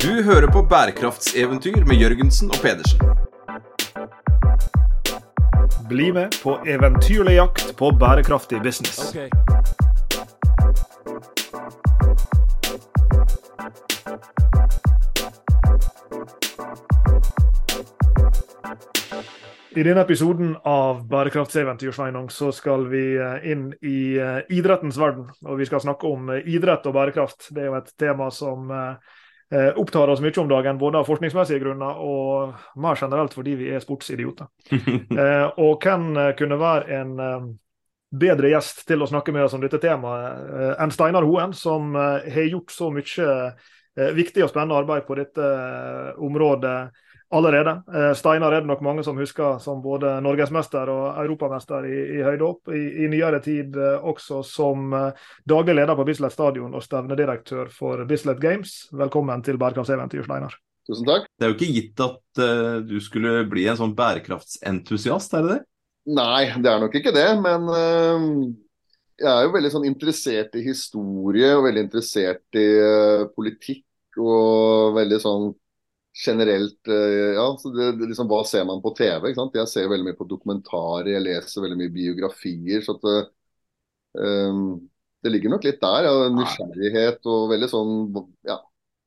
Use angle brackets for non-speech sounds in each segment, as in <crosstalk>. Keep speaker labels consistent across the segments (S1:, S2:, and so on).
S1: Du hører på bærekraftseventyr med Jørgensen og Pedersen.
S2: Bli med på eventyrlig jakt på bærekraftig business. I denne episoden av Bærekraftseventyr Sveinung, så skal vi eh, inn i eh, idrettens verden. Og vi skal snakke om eh, idrett og bærekraft. Det er jo et tema som opptar oss mye om dagen, både av forskningsmessige grunner og mer generelt fordi vi er sportsidioter. <laughs> og hvem kunne være en bedre gjest til å snakke med oss om dette temaet enn Steinar Hoen, som har gjort så mye viktig og spennende arbeid på dette området allerede. Eh, Steinar er det nok mange som husker som både norgesmester og europamester i, i høydehopp. I, I, nyere tid eh, også som eh, daglig leder på Bislett stadion og stevnedirektør for Bislett Games. Velkommen til bærekraftseventyr, Steinar.
S3: Tusen takk.
S1: Det er jo ikke gitt at uh, du skulle bli en sånn bærekraftsentusiast, er det det?
S3: Nei, det er nok ikke det. Men uh, jeg er jo veldig sånn interessert i historie og veldig interessert i uh, politikk. Og veldig sånn generelt eh, ja, så det, det, liksom, Hva ser man på TV? ikke sant? Jeg ser veldig mye på dokumentarer, jeg leser veldig mye biografier. så at um, Det ligger nok litt der. Ja, nysgjerrighet og veldig sånn ja,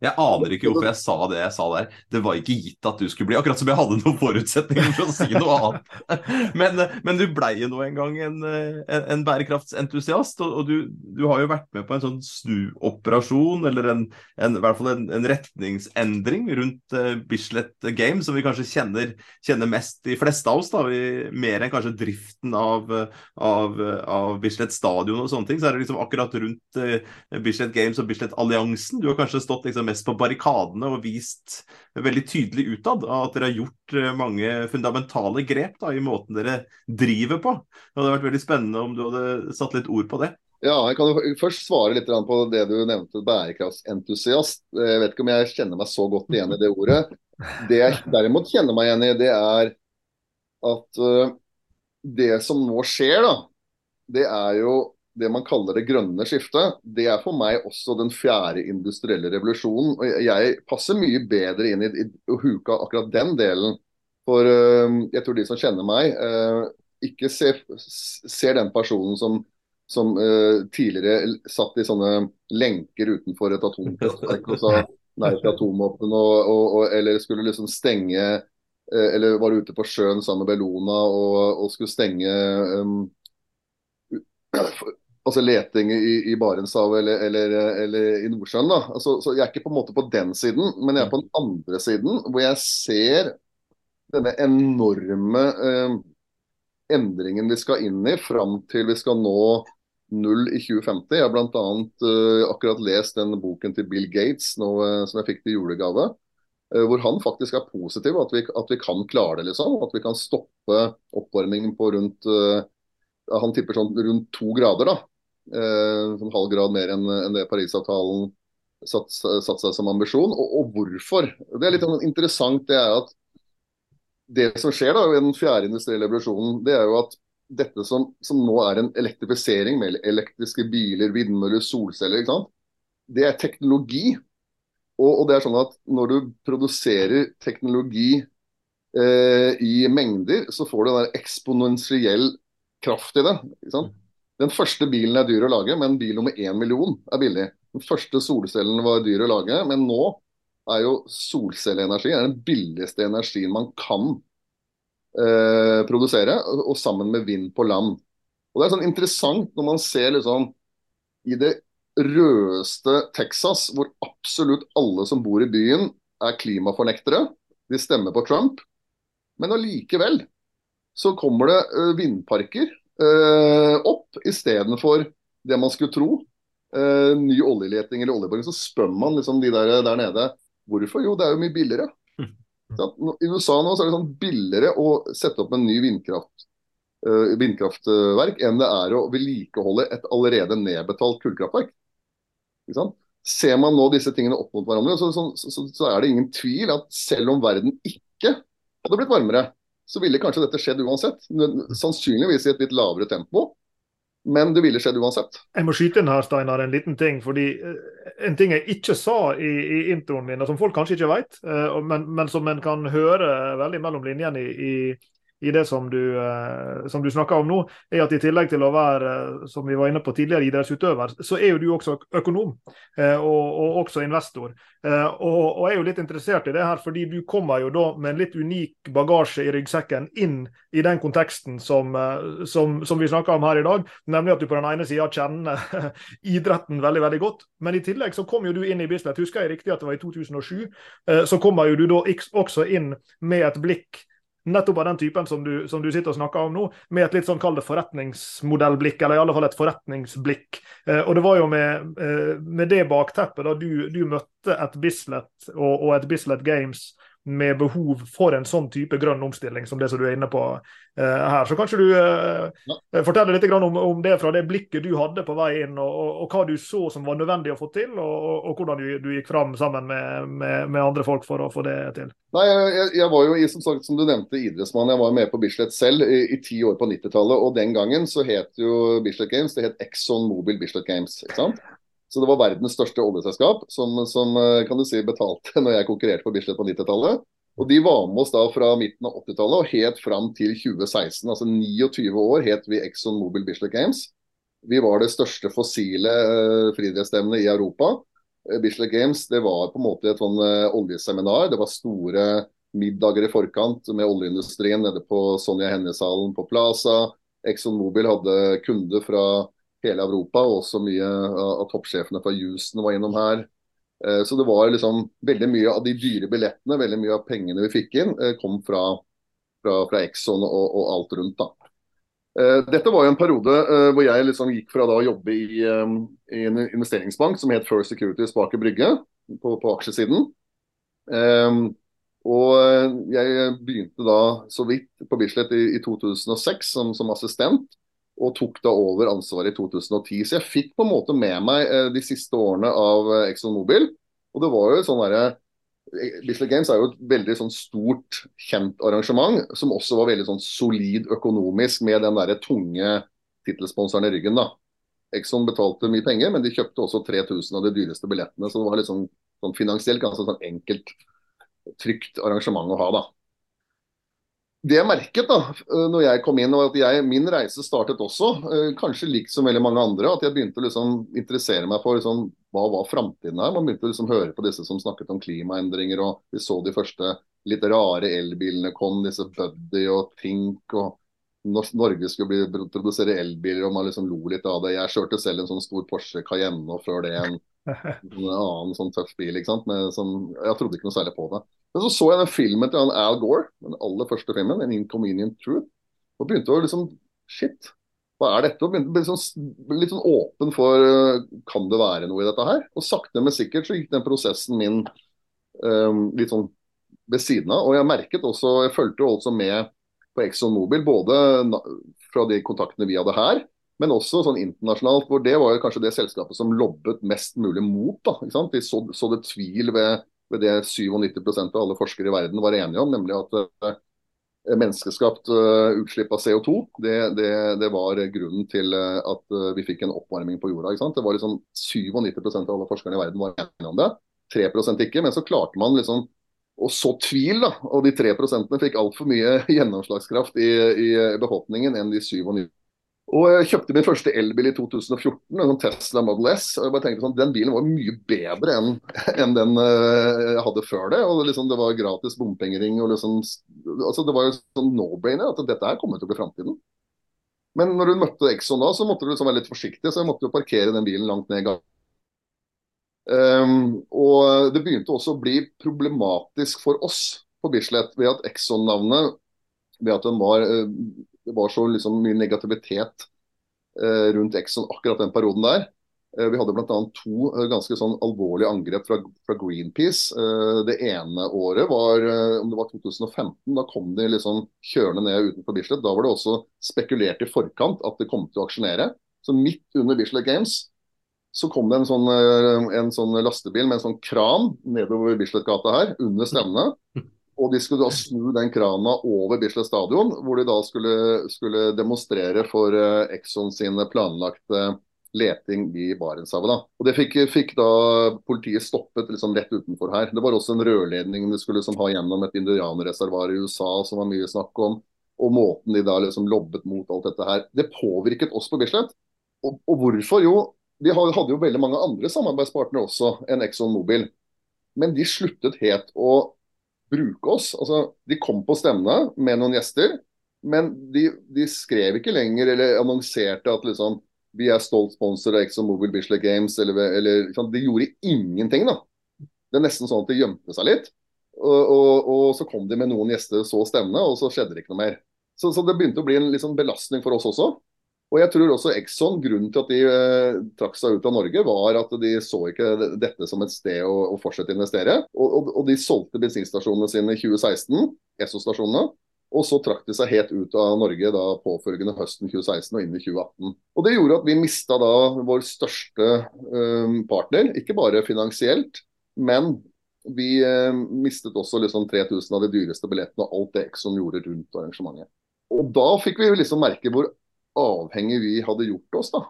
S1: jeg aner ikke hvorfor jeg sa det jeg sa der. Det var ikke gitt at du skulle bli Akkurat som jeg hadde noen forutsetninger for å si noe annet. <laughs> Men, men du blei jo nå en gang en, en, en bærekraftsentusiast, og, og du, du, har jo vært med på en sånn snuoperasjon, eller en, en, i hvert fall en, retningsendring rundt uh, Bislett Games, som vi kanskje kjenner, kjenner, mest, de fleste av oss, da, vi, mer enn kanskje driften av, av, av Bislett stadion og sånne ting. Så er det liksom akkurat rundt uh, Bislett Games og Bislett Alliansen du har kanskje stått liksom mest på barrikadene og vist veldig tydelig utad at dere har gjort eh, mange fundamentale grep da, i måten dere driver på. Det hadde vært veldig spennende om du hadde satt litt ord på det.
S3: Ja, Jeg kan jo først svare litt på det du nevnte, bærekraftsentusiast. Jeg vet ikke om jeg kjenner meg så godt igjen i det ordet. Det jeg derimot kjenner meg igjen i, det er at uh, det som nå skjer, da, det er jo det man kaller det grønne skiftet, det er for meg også den fjerde industrielle revolusjonen. og Jeg passer mye bedre inn i, i huka akkurat den delen. For uh, jeg tror de som kjenner meg, uh, ikke ser, ser, den personen som, som uh, tidligere satt i sånne lenker utenfor et atomkraftverk og sa nei til atomvåpen, eller skulle liksom stenge Eller var ute på sjøen sammen med Bellona og, og skulle stenge um, altså leting i, i Barentshavet eller, eller, eller, i Nordsjøen. da. Altså, så Jeg er ikke på en måte på den siden, men jeg er på den andre siden, hvor jeg ser denne enorme eh, endringen vi skal inn i fram til vi skal nå null i 2050. Jeg har bl.a. Eh, akkurat lest den boken til Bill Gates nå, eh, som jeg fikk til julegave. Eh, hvor han faktisk er positiv, at vi, at vi kan klare det. liksom, At vi kan stoppe oppvarmingen på rundt eh, han tipper sånn rundt to grader. da, en eh, halv grad mer enn en det Parisavtalen satt, satt seg som ambisjon. Og, og, hvorfor? Det er litt sånn interessant. Det er at det som skjer da i den fjerde industrielle revolusjonen, det er jo at dette som, som, nå er en elektrifisering med elektriske biler, vindmøller, solceller, det er teknologi. Og, og, det er sånn at når du produserer teknologi eh, i mengder, så får du en eksponentiell kraft i det. ikke sant? Den første bilen er dyr å lage, men bil nummer én million er billig. Den første solcellen var dyr å lage, men nå er jo solcelleenergi den billigste energien man kan eh, produsere, og sammen med vind på land. Og Det er sånn interessant når man ser liksom i det rødeste Texas, hvor absolutt alle som bor i byen er klimafornektere. De stemmer på Trump. Men allikevel så kommer det eh, vindparker uh, opp istedenfor det man skulle tro. Uh, ny oljeleting eller oljeboring. Så spør man liksom de der, der nede hvorfor. Jo, det er jo mye billigere. <laughs> Så, I USA nå så er det sånn billigere å sette opp en ny vindkraft, uh, vindkraftverk enn det er å vedlikeholde et allerede nedbetalt kullkraftverk. Ser man nå disse tingene opp mot hverandre, så, så, så, så, er det ingen tvil at selv om verden ikke hadde blitt varmere, så ville kanskje dette skjedd uansett. Sannsynligvis i et litt lavere tempo. Men det ville skjedd uansett.
S2: Jeg må skyte inn her, Steinar, en liten ting. fordi eh, En ting jeg ikke sa i, i introen min, og som folk kanskje ikke vet, eh, men, men, som en kan høre veldig mellom linjene i, i i det som du, eh, som du snakker om nå, er at i tillegg til å være eh, som vi var inne på tidligere, idrettsutøver, så er jo du også økonom eh, og, og også investor. Og, og er jo litt interessert i det her, fordi du kommer jo da med en litt unik bagasje i ryggsekken inn i den konteksten som, som, som vi snakker om her i dag, nemlig at du på den ene sida kjenner <laughs> idretten veldig veldig godt. Men i tillegg så kom jo du inn i Bislett, husker jeg riktig at det var i 2007, så kommer jo du da også inn med et blikk nettopp av den typen som du, som du, sitter og snakker om nå, med et litt sånn kall det forretningsmodellblikk, eller i alle fall et forretningsblikk. Eh, og det var jo med, eh, med det bakteppet da du, du møtte et Bislett og, og et Bislett Games med behov for en sånn type grønn omstilling som det som du er inne på uh, her. Så kanskje du uh, ja. forteller litt om, om, det fra det blikket du hadde på vei inn, og, og, og hva du så som var nødvendig å få til, og, og hvordan du, du, gikk fram sammen med, med, med, andre folk for å få det til.
S3: Nei, Jeg, jeg var jo, som, sagt, som du nevnte, idrettsmann. Jeg var med på Bislett selv i, i ti år på 90-tallet. Og den gangen så het jo Bislett Games det het Exxon Mobil Bislett Games. ikke sant? Så det var verdens største oljeselskap som, som eh, kan du si, betalte når jeg konkurrerte på Bislett på 90-tallet. Og De var med oss da fra midten av 80-tallet og helt fram til 2016. Altså 29 år het vi Exxon Mobil Bislett Games. Vi var det største fossile uh, friidrettsstevnet i Europa. Uh, Bislett Games det var på en måte et sånn oljeseminar. Det var store middager i forkant med oljeindustrien nede på Sonja Hennie-salen på Plaza. Exxon Mobil hadde kunder fra hele Europa, og også mye av toppsjefene fra Houston var innom her. Eh, så det var liksom veldig mye av de dyre billettene, veldig mye av pengene vi fikk inn, eh, kom fra, fra, fra Exxon og, og, alt rundt. da. Eh, dette var jo en periode hvor jeg liksom gikk fra å jobbe i, i en investeringsbank som het First Securities bak Brygge, på, på aksjesiden. Og jeg begynte da så vidt på Bislett i, i 2006 som, som assistent og tok da over ansvaret i 2010. Så jeg fikk på en måte med meg eh, de siste årene av eh, Mobil. Og det var jo sånn derre eh, Bislett Games er jo et veldig sånn stort, kjent arrangement, som også var veldig sånn solid økonomisk, med den der tunge tittelsponsoren i ryggen. da. Exxon betalte mye penger, men de kjøpte også 3000 av de dyreste billettene. Så det var sånn, sånn finansielt ganske sånn enkelt, trygt arrangement å ha. da det jeg merket da eh, når jeg kom inn, og at jeg, min reise startet også, eh, kanskje likt som veldig mange andre, at jeg begynte å liksom interessere meg for liksom, hva var framtiden her. Man begynte å liksom høre på disse som snakket om klimaendringer, og vi så de første litt rare elbilene kom, disse Buddy og Tink. og Norge skulle bli, produsere elbiler, og man liksom lo litt av det. Jeg kjørte selv en sånn stor Porsche Cayenne, og før det en, en annen sånn tøff bil. ikke sant? Med, som, jeg trodde ikke noe særlig på det. Men så så jeg den filmen til Al Gore, den aller første filmen, 'An Inconvenient Truth', og begynte å liksom Shit, hva er dette? Og begynte å bli sånn, litt sånn åpen for uh, Kan det være noe i dette her? Og sakte, men sikkert så gikk den prosessen min um, litt sånn ved siden av. Og jeg merket også, jeg fulgte også med på Exxon Mobil, både fra de kontaktene vi hadde her, men også sånn internasjonalt, hvor det var jo kanskje det selskapet som lobbet mest mulig mot. da, ikke sant? De så, så det tvil ved ved det 97% av alle forskere i verden var enige om, nemlig at uh, menneskeskapt uh, utslipp av CO2 det, det, det, var grunnen til uh, at vi fikk en oppvarming på jorda. Det var liksom 97% av alle forskerne i verden var enige om det. 3% ikke. Men så klarte man liksom å så tvil, da. Og de 3% fikk altfor mye <laughs> gjennomslagskraft i, i befolkningen enn de 97 og jeg kjøpte min første elbil i 2014, en sånn Tesla Model S. og jeg bare tenkte sånn, Den bilen var mye bedre enn en den uh, jeg hadde før det. og liksom, Det var gratis bompengering. og liksom, altså Det var jo sånn no-brainer at dette her kommer til å bli framtiden. Men når du møtte Exxon da, så måtte du liksom være litt forsiktig, så jeg måtte jo parkere den bilen langt ned i gangen. Um, og det begynte også å bli problematisk for oss på Bislett ved at Exxon-navnet ved at den var uh, det var så liksom mye negativitet eh, rundt Exxon akkurat den perioden der. Eh, vi hadde bl.a. to eh, ganske sånn alvorlige angrep fra, fra Greenpeace. Eh, det ene året var eh, om det var 2015. Da kom de liksom kjørende ned utenfor Bislett. Da var det også spekulert i forkant at de kom til å aksjonere. Så midt under Bislett Games så kom det en sånn, en sånn lastebil med en sånn kran nedover Bislett-gata her, under stevnet. Og de skulle da snu den krana over Bislett stadion, hvor de da skulle, skulle demonstrere for uh, Exxon sine planlagte leting i Barentshavet. da. Og Det fikk, fikk, da politiet stoppet liksom rett utenfor her. Det var også en rørledning de skulle liksom ha gjennom et indianerreservat i USA som var mye snakk om. Og måten de da liksom lobbet mot alt dette her. Det påvirket oss på Bislett. Og, og hvorfor? Jo, de hadde jo veldig mange andre samarbeidspartnere også enn Exxon Mobil. Men de sluttet helt å bruke oss. Altså, de kom på stevne med noen gjester, men de, de, skrev ikke lenger eller annonserte at liksom, vi er stolt sponsor av ExoMobil Bislett Games. Eller, eller, de gjorde ingenting. da. Det er nesten sånn at de gjemte seg litt. Og, og, og, så kom de med noen gjester så stevne, og så skjedde det ikke noe mer. Så, så det begynte å bli en liksom belastning for oss også. Og jeg tror også Exxon, Grunnen til at de eh, trakk seg ut av Norge, var at de så ikke dette som et sted å, å fortsette å investere. Og, og, og, de solgte bensinstasjonene sine i 2016, Esso-stasjonene. Og så trakk de seg helt ut av Norge da påfølgende høsten 2016 og inn i 2018. Og Det gjorde at vi mista da vår største um, partner, ikke bare finansielt, men vi um, mistet også liksom 3000 av de dyreste billettene og alt det Exxon gjorde rundt arrangementet. Og Da fikk vi liksom merke hvor avhengig vi hadde gjort oss da,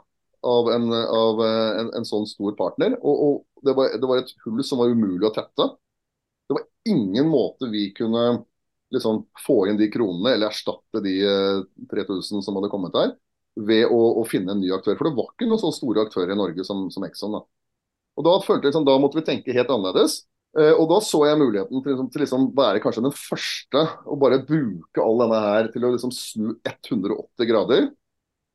S3: av, en, av en, en, sånn stor partner. Og, og det, var, det, var, et hull som var umulig å tette. Det var ingen måte vi kunne liksom, få inn de kronene eller erstatte de 3000 eh, som hadde kommet her, ved å, å, finne en ny aktør. For det var ikke noen så store aktører i Norge som, som Exxon. Da. Og da følte jeg liksom, da måtte vi tenke helt annerledes. Eh, og da så jeg muligheten til, liksom, til liksom være kanskje den første å bare bruke all denne her til å liksom snu 180 grader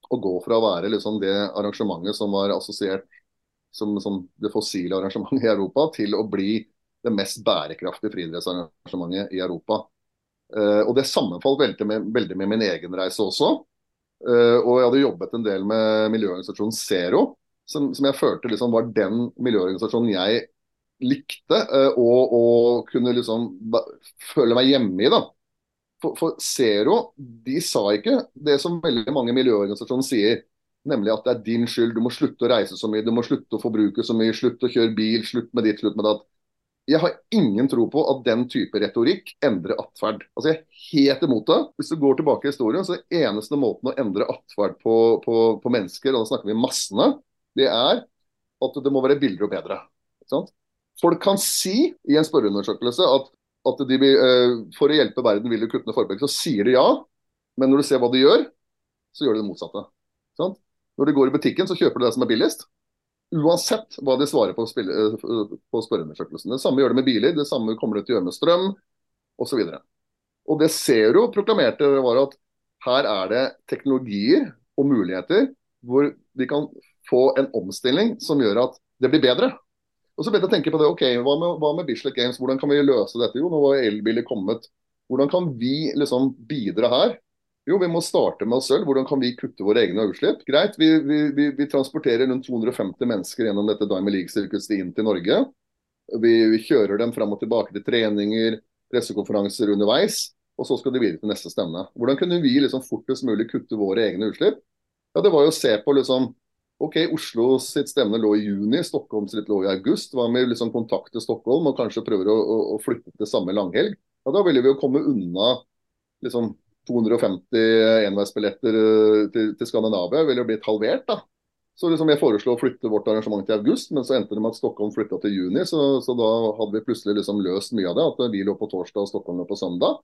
S3: å gå fra å være liksom det arrangementet som var assosiert som, som, det fossile arrangementet i Europa, til å bli det mest bærekraftige friidrettsarrangementet i Europa. Uh, og Det sammenfalt veldig med, veldig med, min egen reise også. Uh, og Jeg hadde jobbet en del med miljøorganisasjonen Zero, som, som jeg følte liksom var den miljøorganisasjonen jeg likte uh, og, og, kunne liksom føle meg hjemme i. da. For, for, Zero de sa ikke det som veldig mange miljøorganisasjoner sier, nemlig at det er din skyld, du må slutte å reise så mye, du må slutte å forbruke så mye, slutte å kjøre bil, slutt med ditt, slutt med datt. Jeg har ingen tro på at den type retorikk endrer atferd. Altså, jeg er helt imot det. Hvis du går tilbake i historien, så er eneste måten å endre atferd på, på, på, mennesker, og da snakker vi massene, det er at det må være billigere og bedre. Folk kan si i en spørreundersøkelse at at de, eh, for å hjelpe verden vil de kutte ned forbruk. Så sier de ja, men når du ser hva de gjør, så gjør de det motsatte. Sånn? Når de går i butikken, så kjøper de det som er billigst. Uansett hva de svarer på, eh, på spørreundersøkelsen. Det samme gjør de med biler, det samme kommer de til å gjøre med strøm osv. Og, og det Zero proklamerte, var at her er det teknologier og muligheter hvor vi kan få en omstilling som gjør at det blir bedre. Og så begynte jeg å tenke på det, ok, hva med, hva med Bislett Games, hvordan kan vi løse dette? Jo, nå var elbiler kommet. Hvordan kan vi liksom bidra her? Jo, vi må starte med oss selv. Hvordan kan vi kutte våre egne utslipp? Greit, vi, vi, vi, vi transporterer rundt 250 mennesker gjennom dette Diamond League-sirkuset inn til Norge. Vi, kjører dem fram og tilbake til treninger, pressekonferanser underveis. Og så skal de videre til neste stevne. Hvordan kunne vi liksom fortest mulig kutte våre egne utslipp? Ja, Det var jo å se på liksom OK, Oslo sitt stevne lå i juni, Stockholm sitt lå i august. Hva med liksom kontakte Stockholm og kanskje prøver å, å, å flytte til samme langhelg? Ja, da ville vi jo komme unna liksom 250 enveisbilletter eh, til, til Skandinavia. ville jo blitt halvert, da. Så liksom jeg foreslo å flytte vårt arrangement til august, men så endte det med at Stockholm flytta til juni. Så, så, da hadde vi plutselig liksom løst mye av det. At vi lå på torsdag og Stockholm lå på søndag.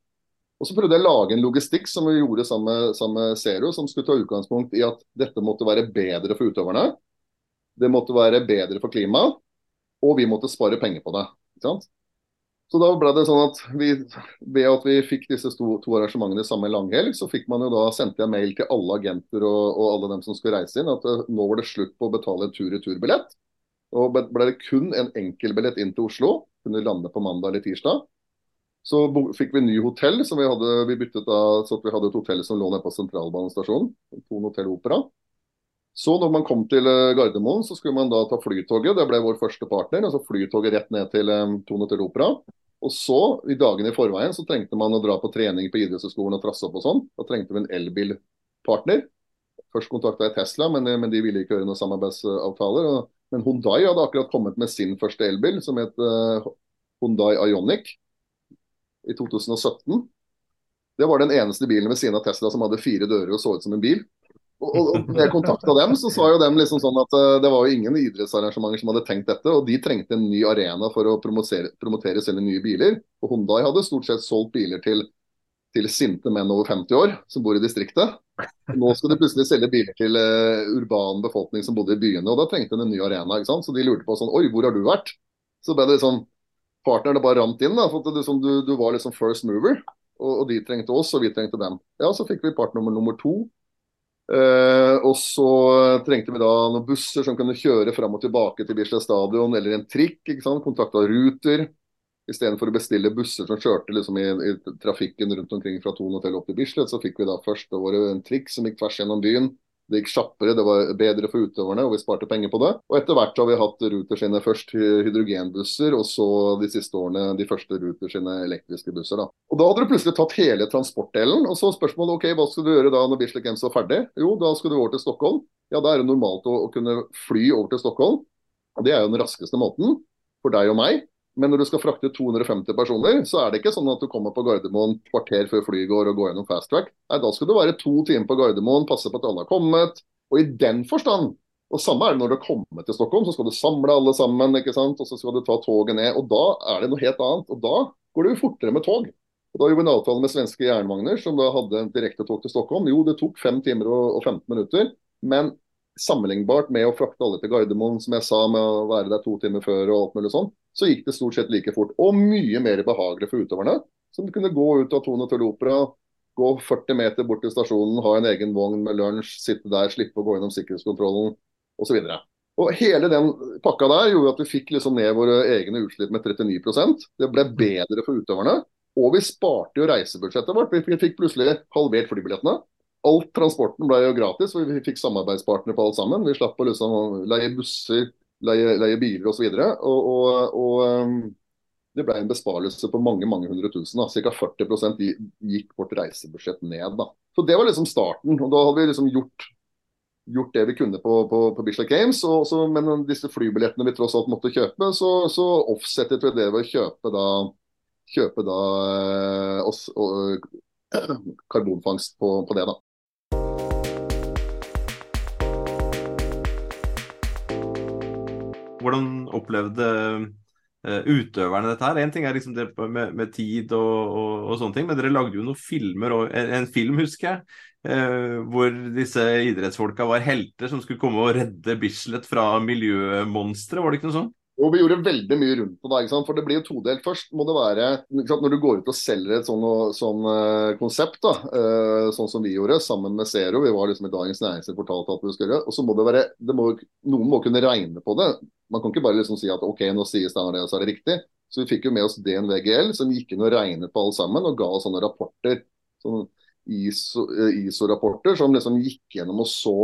S3: Og Så prøvde jeg å lage en logistikk som vi gjorde sammen med Zero, som skulle ta utgangspunkt i at dette måtte være bedre for utøverne. Det måtte være bedre for klimaet, og vi måtte spare penger på det. Så da ble det sånn at vi, Ved at vi fikk disse to, to arrangementene i samme langhelg, så fikk man jo da sendte jeg mail til alle agenter og, og alle dem som skulle reise inn, at det, eh, nå var det slutt på å betale en tur-retur-billett. Og ble det kun en enkelbillett inn til Oslo, kunne lande på mandag eller tirsdag. Så fikk vi ny hotell, som vi hadde vi byttet av, så vi hadde et hotell som lå nede på Sentralbanestasjonen. Thon Hotell Opera. Så når man kom til eh, Gardermoen, så skulle man da ta flytoget. Det ble vår første partner. altså Flytoget rett ned til um, Thon Hotell Opera. Og så, i dagene i forveien, så trengte man å dra på trening på idrettshøyskolen og trasse opp og sånn. Da trengte vi en elbilpartner. Først kontakta jeg Tesla, men, men, de ville ikke gjøre noen samarbeidsavtaler. Men Hundai hadde akkurat kommet med sin første elbil, som het uh, Hundai Ionic. I 2017. Det var den eneste bilen ved siden av Tesla som hadde fire dører og så ut som en bil. Og, og, når jeg kontakta dem, så sa jo dem liksom sånn at uh, det var jo ingen idrettsarrangementer som hadde tenkt dette, og de trengte en ny arena for å promotere, promotere sine nye biler. Og Hundai hadde stort sett solgt biler til, til sinte menn over 50 år som bor i distriktet. Nå skal de plutselig selge biler til uh, urban befolkning som bodde i byene, og da trengte de en ny arena. ikke sant? Så de lurte på sånn Oi, hvor har du vært? Så ble det liksom Partnerne bare rant inn. da, for at du, som, du, du var liksom first mover. Og, og, de trengte oss, og vi trengte dem. Ja, Så fikk vi partner nummer to. Eh, og så trengte vi da noen busser som kunne kjøre fram og tilbake til Bislett stadion, eller en trikk. ikke sant, Kontakta Ruter. Istedenfor å bestille busser som kjørte liksom i, i, trafikken rundt omkring fra Thon hotell opp til Bislett, så fikk vi da først da var en trikk som gikk tvers gjennom byen. Det gikk kjappere, det var bedre for utøverne, og vi sparte penger på det. Og etter hvert har vi hatt Ruter sine først hydrogenbusser, og så de siste årene de første Ruter sine elektriske busser. da. Og Da hadde du plutselig tatt hele transportdelen. Og så spørsmålet ok, hva skal du gjøre da når Bislett Games var ferdig? Jo, da skal du over til Stockholm. Ja, da er det normalt å, å kunne fly over til Stockholm. Og Det er jo den raskeste måten for deg og meg. Men når du skal frakte 250 personer, så er det ikke sånn at du kommer på Gardermoen kvarter før flyet går og går gjennom fast track. Nei, da skal du være to timer på Gardermoen, passe på at alle har kommet. Og i den forstand og Samme er det når du har kommet til Stockholm, så skal du samle alle sammen. ikke sant? Og så skal du ta toget ned. og Da er det noe helt annet. og Da går det jo fortere med tog. Og Da gjorde vi en avtale med svenske jernvogner, som da hadde en direktetog til Stockholm. Jo, det tok 5 timer og 15 minutter. Men sammenlignbart med å frakte alle til Gardermoen, som jeg sa, med å være der to timer før og alt mulig sånn, så gikk det stort sett like fort. Og mye mer behagelig for utøverne. Som kunne gå ut av Tone Tøll Opera, gå 40 meter bort til stasjonen, ha en egen vogn med lunsj, sitte der, slippe å gå gjennom sikkerhetskontrollen osv. Og hele den pakka der gjorde at vi fikk liksom ned våre egne utslipp med 39% Det ble bedre for utøverne. Og vi sparte jo reisebudsjettet vårt. Vi fikk plutselig halvert flybillettene alt transporten ble jo gratis, og vi fikk samarbeidspartnere på alt sammen. Vi slapp å liksom leie busser, leie, leie biler osv. Og, og, og, og um, det ble en besparelse på mange mange hundre tusen. Ca. 40% gikk vårt reisebudsjett ned. Da. Så Det var liksom starten. og Da hadde vi liksom gjort, gjort det vi kunne på, på, på Bislett Games. Og, så, men disse flybillettene vi tross alt måtte kjøpe, så, så offsettet vi det ved å kjøpe da, kjøpe da eh, oss, og, <clears throat> karbonfangst på, på det. da.
S1: Hvordan opplevde uh, utøverne dette her? Én ting er liksom det med, med tid og, og, og, sånne ting, men dere lagde jo noen filmer, og en, film husker jeg, uh, hvor disse idrettsfolka var helter som skulle komme og redde Bislett fra miljømonstre, var det ikke noe sånt?
S3: Og vi gjorde veldig mye rundt på det. For det blir jo todelt. Først må det være Når du går ut og selger et sånn, sånn uh, konsept, da, uh, sånn som vi gjorde sammen med Zero, vi var liksom i Dagens Næringsliv fortalte at vi skulle gjøre, og så må det være det må, Noen må kunne regne på det. Man kan ikke bare liksom si at OK, nå sier Steinar det, og så er det riktig. Så vi fikk jo med oss DNVGL, som gikk inn og regnet på alle sammen, og ga oss sånne rapporter. Sånne ISO-rapporter ISO som liksom gikk gjennom og så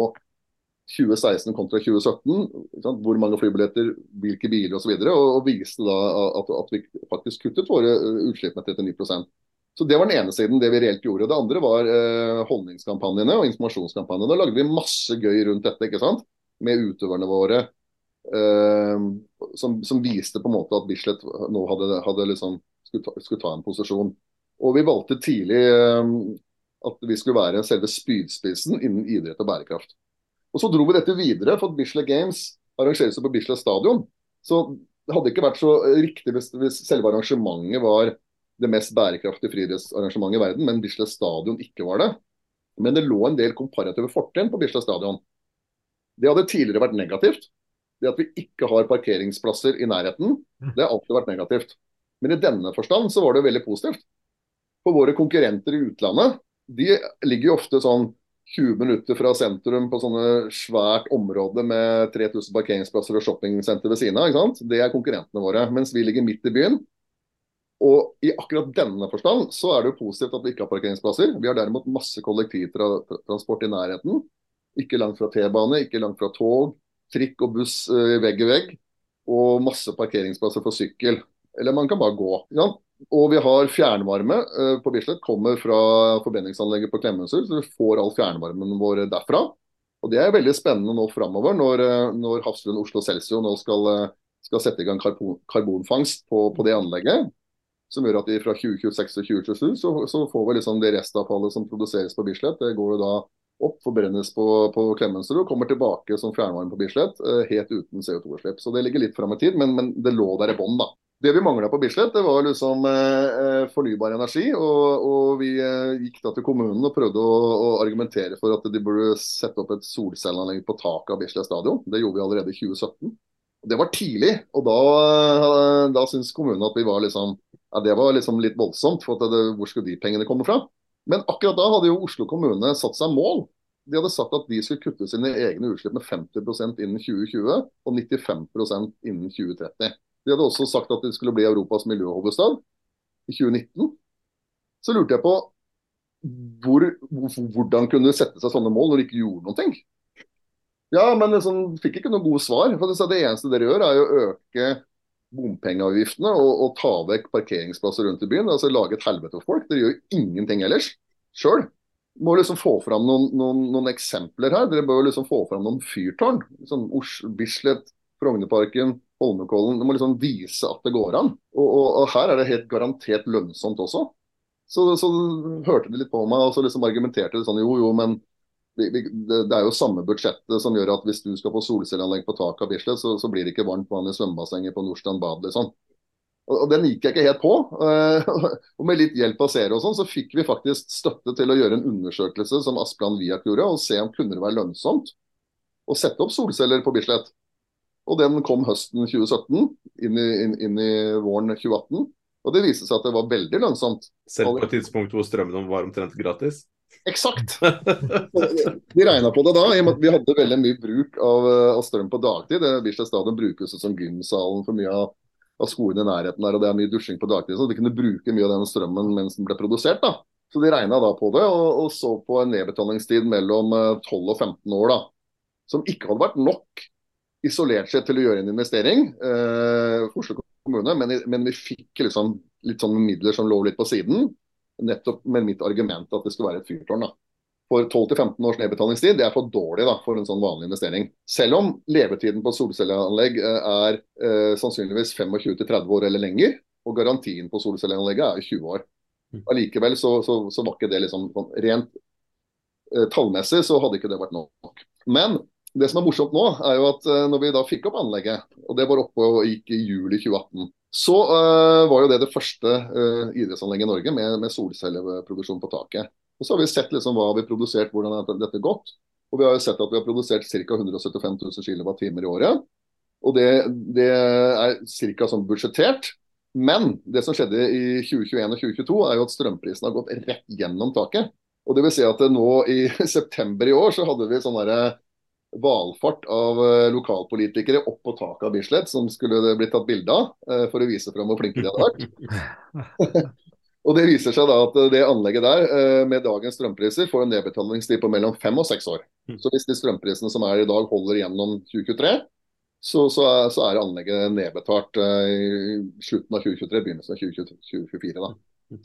S3: 2016 kontra 2017. Hvor mange flybilletter, hvilke biler osv. Og, og, og viste da at, at, vi faktisk kuttet våre eh, utslipp med 39% så Det var den ene siden, det vi reelt gjorde. Det andre var eh, holdningskampanjene og informasjonskampanjene. Da lagde vi masse gøy rundt dette ikke sant? med utøverne våre. Eh, som, som, viste på en måte at Bislett nå hadde, hadde liksom, skulle, ta, skulle, ta, en posisjon. Og vi valgte tidlig eh, at vi skulle være selve spydspissen innen idrett og bærekraft. Og Så dro vi dette videre, for Bislett Games arrangeres på Bislett stadion. Så det hadde ikke vært så riktig hvis, hvis selve arrangementet var det mest bærekraftige friidrettsarrangementet i verden, men Bislett stadion ikke var det. Men det lå en del komparative fortrinn på Bislett stadion. Det hadde tidligere vært negativt. Det at vi ikke har parkeringsplasser i nærheten, det har alltid vært negativt. Men i denne forstand så var det veldig positivt. For våre konkurrenter i utlandet, de ligger jo ofte sånn 20 minutter fra sentrum på sånne svært område med 3000 parkeringsplasser og shoppingsenter ved siden av. ikke sant? Det er konkurrentene våre. Mens vi ligger midt i byen. Og i akkurat denne forstand så er det jo positivt at vi ikke har parkeringsplasser. Vi har derimot masse kollektivtransport i nærheten. Ikke langt fra T-bane, ikke langt fra tog. Trikk og buss eh, vegg i vegg. Og masse parkeringsplasser for sykkel. Eller man kan bare gå. Ja. Og vi har fjernvarme uh, på Bislett. Kommer fra forbrenningsanlegget på Klemetsrud. Så vi får all fjernvarmen vår derfra. Og Det er veldig spennende nå framover, når, uh, når Hafslund Oslo Celsio nå skal, uh, skal, sette i gang karbon, karbonfangst på, på, det anlegget. Som gjør at vi fra 2026 til 2027 så, så får vi liksom det restavfallet som produseres på Bislett. Det går jo da opp, forbrennes på, på Klemetsrud og kommer tilbake som fjernvarme på Bislett, eh, helt uten CO2-utslipp. Så det ligger litt fram i tid, men, men det lå der i bånn, da. Det vi mangla på Bislett, det var liksom eh, fornybar energi. Og, og vi eh, gikk da til kommunen og prøvde å, å, argumentere for at de burde sette opp et solcelleanlegg på taket av Bislett stadion. Det gjorde vi allerede i 2017. Det var tidlig, og da, eh, da syntes kommunen at var liksom ja, Det var liksom litt voldsomt, for det, hvor skulle de pengene komme fra? Men akkurat da hadde jo Oslo kommune satt seg mål. De hadde sagt at de skulle kutte sine egne utslipp med 50% innen 2020 og 95% innen 2030. De hadde også sagt at det skulle bli Europas miljøhovedstad i 2019. Så lurte jeg på hvor, hvordan kunne det sette seg sånne mål når de ikke gjorde noen ting? Ja, men liksom, fikk ikke noen gode svar. for Det eneste dere gjør, er å øke bompengeavgiftene og, og, ta vekk parkeringsplasser rundt i byen. altså Lage et helvete for folk. Dere gjør ingenting ellers sjøl. Må liksom få fram noen, noen, noen, eksempler her. Dere bør liksom få fram noen fyrtårn. Sånn Ors, Bislett, Frognerparken, Holmenkollen. Du må liksom vise at det går an. Og, og, og, her er det helt garantert lønnsomt også. Så, så hørte de litt på meg og så liksom argumenterte de sånn jo jo, men det er jo samme budsjettet som gjør at hvis du skal få solcelleanlegg på taket av Bislett, så, så, blir det ikke varmt vann i svømmebassenget på Nordstrand bad. liksom. Og, og Den gikk jeg ikke helt på. <laughs> og Med litt hjelp av seere og sånn, så fikk vi faktisk støtte til å gjøre en undersøkelse som Asplan Viak gjorde, og se om kunne det være lønnsomt å sette opp solceller på Bislett. Og Den kom høsten 2017, inn i, inn, inn i våren 2018. Og det viste seg at det var veldig lønnsomt.
S1: Selv på et tidspunkt hvor strømmen var omtrent gratis?
S3: Eksakt. <laughs> Vi regna på det da, i og med at vi hadde veldig mye bruk av, eh, av strøm på dagtid. Bislett stadion brukes som gymsalen for mye av, av skolen i nærheten der, og det er mye dusjing på dagtid. Så de kunne bruke mye av den strømmen mens den ble produsert. da. Så de regna da på det, og, og, så på en nedbetalingstid mellom 12 eh, og 15 år. da, Som ikke hadde vært nok isolert sett til å gjøre en investering eh, for Oslo kommune, men, men vi fikk liksom litt sånn midler som lå litt på siden nettopp med mitt argument at det skulle være et fyrtårn. da. For 12-15 års nedbetalingstid det er for dårlig da, for en sånn vanlig investering. Selv om levetiden på solcelleanlegg eh, er eh, sannsynligvis 25-30 år eller lenger, og garantien på solcelleanlegget er 20 år. Mm. Allikevel så, så, så, var ikke det liksom sånn rent eh, tallmessig så hadde ikke det vært nok. Men det som er morsomt nå, er jo at eh, når vi da fikk opp anlegget, og det var oppe og gikk i juli 2018, så uh, var jo det det første uh, idrettsanlegget i Norge med, med solcelleproduksjon på taket. Og Så har vi sett liksom hva vi har produsert, hvordan dette gått. Og Vi har jo sett at vi har produsert ca. 175 000 kWt i året. Og Det, det er ca. sånn budsjettert. Men det som skjedde i 2021 og 2022, er jo at strømprisen har gått rett gjennom taket. Og det vil si at nå i <laughs> september i år så hadde vi sånn valfart av eh, lokalpolitikere opp på taket av Bislett, som skulle blitt tatt bilde av eh, for å vise fram hvor flinke de hadde vært. og Det viser seg da at det anlegget der, eh, med dagens strømpriser, får en nedbetalingstid på mellom fem og seks år. Så hvis de strømprisene som er i dag holder gjennom 2023, så, så, er, så er, anlegget nedbetalt i slutten av 2023, begynnelsen av 2024. Da.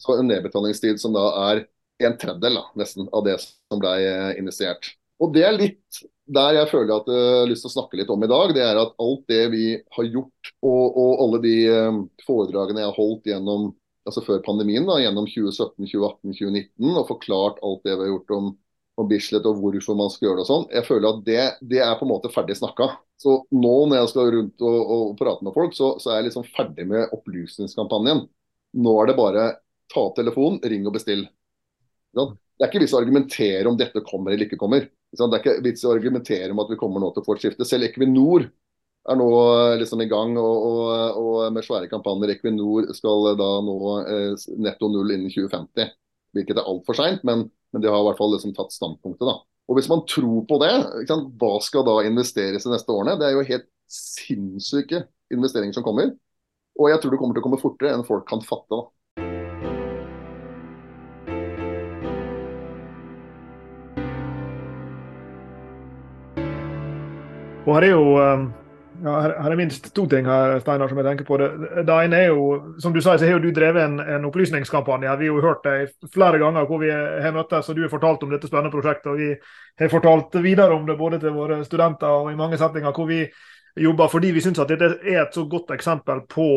S3: Så en nedbetalingstid som da er en tredjedel da, nesten av det som ble initiert. Og Det er litt der jeg føler at jeg har lyst til å snakke litt om i dag, det er at alt det vi har gjort, og, og alle de um, foredragene jeg har holdt gjennom, altså før pandemien, da, gjennom 2017, 2018, 2019, og forklart alt det vi har gjort om, om Bislett og hvorfor man skal gjøre det og sånn, jeg føler at det, det, er på en måte ferdig snakka. Så nå når jeg skal rundt og, og prate med folk, så, så, er jeg liksom ferdig med opplysningskampanjen. Nå er det bare ta telefonen, ring og bestill. Det er ikke vits å argumentere om dette kommer eller ikke kommer. Det er ikke vits i å argumentere om at vi kommer nå til å få et skifte. Selv Equinor er nå eh, liksom i gang og, og, og med svære kampanjer. Equinor skal da nå eh, netto null innen 2050. Hvilket er altfor seint, men, men, de har i hvert fall liksom tatt standpunktet. da. Og Hvis man tror på det, hva skal da investeres de neste årene? Det er jo helt sinnssyke investeringer som kommer. Og jeg tror det kommer til å komme fortere enn folk kan fatte. da.
S2: Og her er jo um, ja, her, er minst to ting her, Steinar, som jeg tenker på. Det, det ene er jo, som du sa, så har jo du drevet en, en opplysningskampanje. Vi har jo hørt deg flere ganger hvor vi har møttes, og du har fortalt om dette spennende prosjektet. og Vi har fortalt videre om det både til våre studenter og i mange settinger hvor vi jobber fordi vi syns at dette er et så godt eksempel på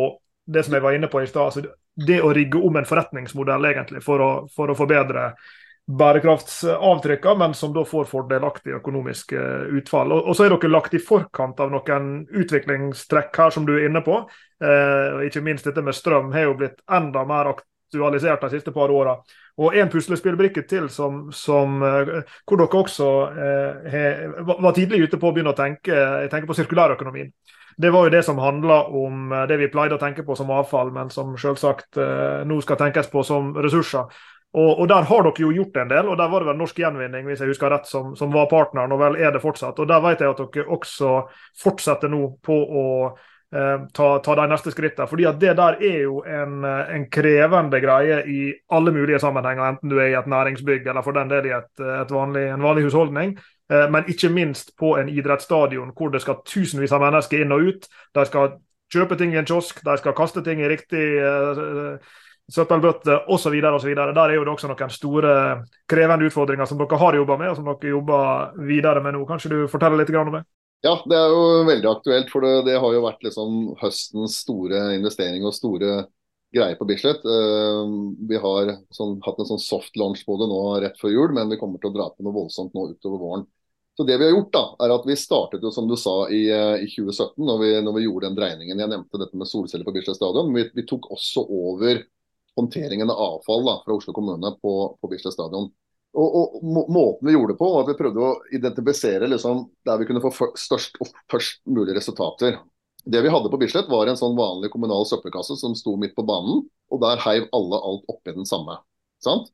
S2: det som jeg var inne på i stad. Altså, det å rigge om en forretningsmodell egentlig for å, for å forbedre bærekraftsavtrykkene, men som da får fordelaktig økonomisk utfall. Og, så er dere lagt i forkant av noen utviklingstrekk her som du er inne på. Eh, ikke minst dette med strøm har jo blitt enda mer aktualisert de siste par åra. Og en puslespillbrikke til som, som, eh, hvor dere også eh, he, var tidlig ute på å begynne å tenke, tenke på sirkulærøkonomien. Det var jo det som handla om eh, det vi pleide å tenke på som avfall, men som selvsagt eh, nå skal tenkes på som ressurser. Og, og, Der har dere jo gjort en del, og der var det vel Norsk Gjenvinning hvis jeg husker rett, som, som var partneren, og vel er det fortsatt. Og Der vet jeg at dere også fortsetter nå på å eh, ta, ta, de neste skrittene. fordi at det der er jo en, eh, en, krevende greie i alle mulige sammenhenger, enten du er i et næringsbygg eller for den del i et, et vanlig, en vanlig husholdning. Eh, men ikke minst på en idrettsstadion hvor det skal tusenvis av mennesker inn og ut. De skal kjøpe ting i en kiosk, de skal kaste ting i riktig eh, søppelbøtter osv. osv. Der er jo det også noen store krevende utfordringer som dere har jobba med, og som dere jobber videre med nå. Kanskje du forteller litt om det?
S3: Ja, det er jo veldig aktuelt. For det, det har jo vært liksom høstens store investering og store greier på Bislett. Uh, vi har sånn, hatt en sånn soft launch på det nå rett før jul, men vi kommer til å dra på noe voldsomt nå utover våren. Så det vi har gjort da, er at Vi startet jo, som du sa, i, eh, i 2017, når vi, når vi, gjorde den dreiningen. Jeg nevnte dette med solceller på Bislett stadion. Vi, vi tok også over håndteringen av avfall da, fra Oslo kommune på, på Bislett stadion. Og, og, Måten vi gjorde det på, var at vi prøvde å identifisere liksom, der vi kunne få størst og først mulig resultater. Det vi hadde på Bislett var en sånn vanlig kommunal søppelkasse som sto midt på banen. og Der heiv alle alt oppi den samme. Sant?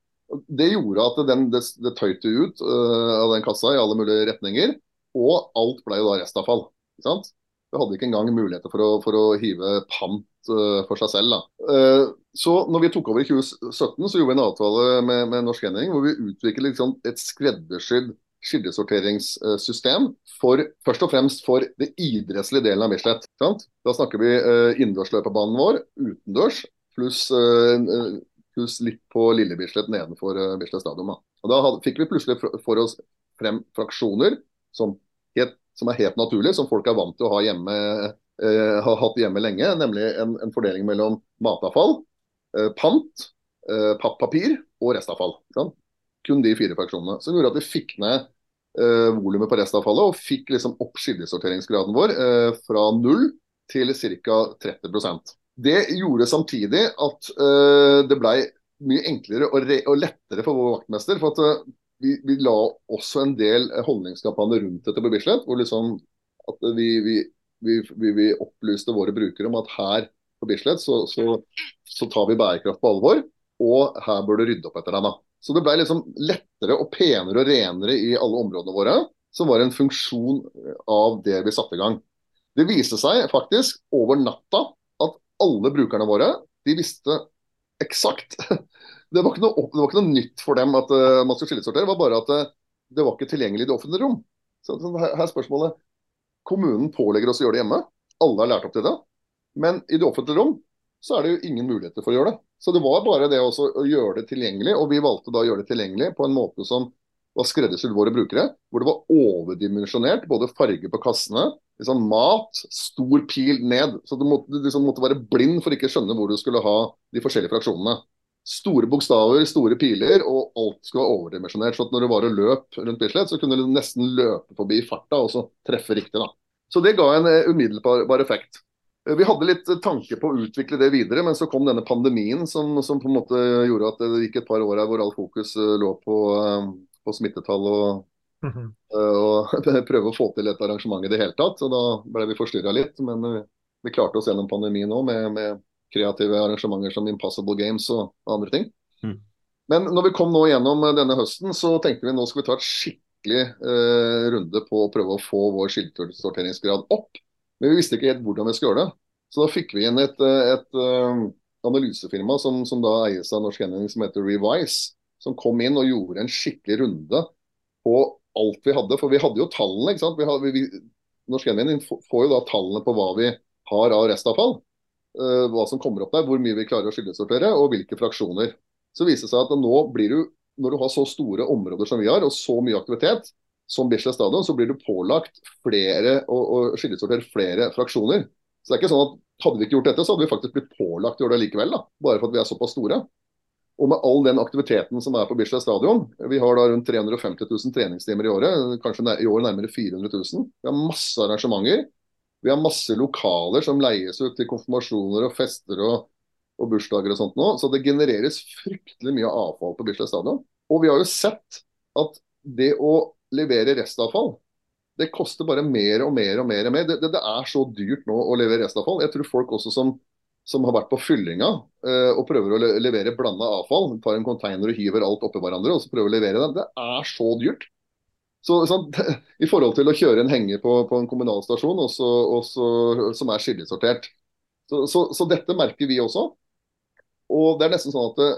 S3: Det gjorde at den, det, det tøyte ut uh, av den kassa i alle mulige retninger. Og alt ble jo da restavfall. Sant? Vi hadde ikke engang muligheter for å, for å hive pant for seg selv. Da. så når vi tok over i 2017, så gjorde vi en avtale med, med Norsk Gjenvinning hvor vi utviklet liksom et skreddersydd skillesorteringssystem for, først og fremst for det idrettslige delen av Bislett. Da snakker vi uh, innendørsløpebanen vår, utendørs, pluss uh, pluss litt på Lille Bislett nedenfor Bislett stadion. Da. Og da hadde, fikk vi plutselig for oss frem fraksjoner som, het, som, er helt naturlige, som folk er vant til å ha hjemme, uh, har hatt hjemme lenge. Nemlig en, en fordeling mellom matavfall, Eh, pant, eh, pappapir og restavfall. Kun de fire fraksjonene. Som gjorde at vi fikk ned eh, volumet på restavfallet og fikk liksom opp skillesorteringsgraden vår eh, fra null til ca. 30% Det gjorde samtidig at eh, det ble mye enklere og, og, lettere for vår vaktmester. for at eh, vi, vi, la også en del holdningskampanjer rundt dette på Bislett. hvor liksom at vi, vi, vi, opplyste våre brukere om at her på Bislett, så, så, så, tar vi bærekraft på alvor. Og her bør du rydde opp etter deg. da. Så det ble liksom lettere og penere og renere i alle områdene våre, som var en funksjon av det vi satte i gang. Det viste seg faktisk over natta at alle brukerne våre de visste eksakt <laughs> Det var noe, var ikke noe nytt for dem at uh, man skulle skillesortere, det var bare at uh, det var ikke tilgjengelig i det offentlige rom. Så, så her er spørsmålet Kommunen pålegger oss å gjøre det hjemme. Alle har lært opp til det. Men i det offentlige rom så er det jo ingen muligheter for å gjøre det. Så det var bare det også å gjøre det tilgjengelig, og vi valgte da å gjøre det tilgjengelig på en måte som var skreddersydd våre brukere. Hvor det var overdimensjonert, både farge på kassene, liksom mat, stor pil ned. Så du måtte, liksom måtte være blind for ikke å skjønne hvor du skulle ha de forskjellige fraksjonene. Store bokstaver, store piler, og alt skulle være overdimensjonert. Så at når du var og løp rundt Bislett, så kunne du nesten løpe forbi farta og så treffe riktig. da. Så det ga en uh, umiddelbar effekt. Eh, vi hadde litt tanke på å utvikle det videre, men så kom denne pandemien som, som, på en måte gjorde at det gikk et par år her hvor all fokus eh, lå på, eh, på smittetall og, mm -hmm. og <laughs> prøve å få til et arrangement i det hele tatt. Så da ble vi forstyrra litt. Men vi klarte oss gjennom pandemien òg med, med, kreative arrangementer som Impossible Games og, andre ting. Mm. Men når vi kom nå gjennom denne høsten, så tenkte vi nå skal vi ta et skikkelig eh, runde på å prøve å få vår skiltsorteringsgrad opp. Men vi visste ikke helt hvordan vi skulle gjøre det. Så da fikk vi inn et, et, et uh, analysefirma som, som, da eies av Norsk Gjenvinning, som heter Revise. Som kom inn og gjorde en skikkelig runde på alt vi hadde. For vi hadde jo tallene. ikke sant? Vi hadde, vi, Norsk Gjenvinning får jo da tallene på hva vi har av restavfall. Uh, hva som kommer opp der, hvor mye vi klarer å skillesortere, og hvilke fraksjoner. Så viser det seg at nå blir du, når du har så store områder som vi har, og så mye aktivitet, som Bislett stadion, så blir du pålagt flere å, å skillesortere flere fraksjoner. Så det er ikke sånn at hadde vi ikke gjort dette, så hadde vi faktisk blitt pålagt å gjøre det likevel. da, Bare for at vi er såpass store. Og med all den aktiviteten som er på Bislett stadion, vi har da rundt 350 000 treningstimer i året, kanskje i år nærmere 400 000. Vi har masse arrangementer. Vi har masse lokaler som leies ut til konfirmasjoner og fester og, og bursdager og sånt nå. Så det genereres fryktelig mye avfall på Bislett stadion. Og vi har jo sett at det å levere restavfall det koster bare mer og mer og mer. Og mer. Det, det, det, er så dyrt nå å levere restavfall. Jeg tror folk også som, som har vært på fyllinga eh, og prøver å le levere blanda avfall, tar en container og hiver alt oppi hverandre og så prøver å levere det, det er så dyrt. Så, sånn, <laughs> I forhold til å kjøre en henger på, på en kommunalstasjon også, også, som er skillesortert. Så, så, så, dette merker vi også. Og det er nesten sånn at det,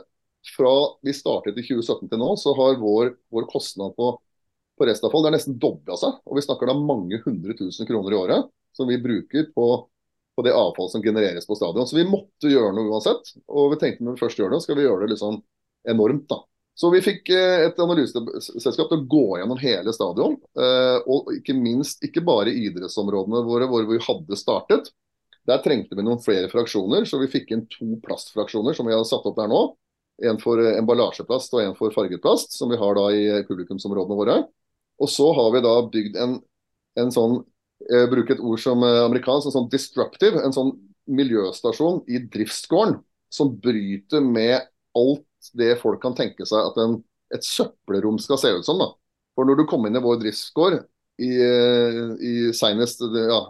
S3: fra vi startet i 2017 til nå, så har vår, vår kostnad på på restavfall. Det er nesten dobla seg. Og vi snakker da mange hundre tusen kroner i året som vi bruker på, på det avfall som genereres på stadion. Så vi måtte gjøre noe uansett. Og vi tenkte når vi først gjør det, skal vi gjøre det liksom enormt, da. Så vi fikk eh, et analyseselskap til å gå gjennom hele stadion. Eh, og ikke minst ikke bare idrettsområdene våre hvor vi hadde startet. Der trengte vi noen flere fraksjoner, så vi fikk inn to plastfraksjoner som vi har satt opp der nå. En for eh, emballasjeplast og en for farget plast, som vi har da i publikumsområdene våre. Og så har vi da bygd en, en sånn jeg bruker et ord som amerikansk, en sånn disruptive, en sånn miljøstasjon i driftsgården som bryter med alt det folk kan tenke seg at en, et søppelrom skal se ut som. da. For når du kom inn i vår driftsgård i, eh, i senest ja,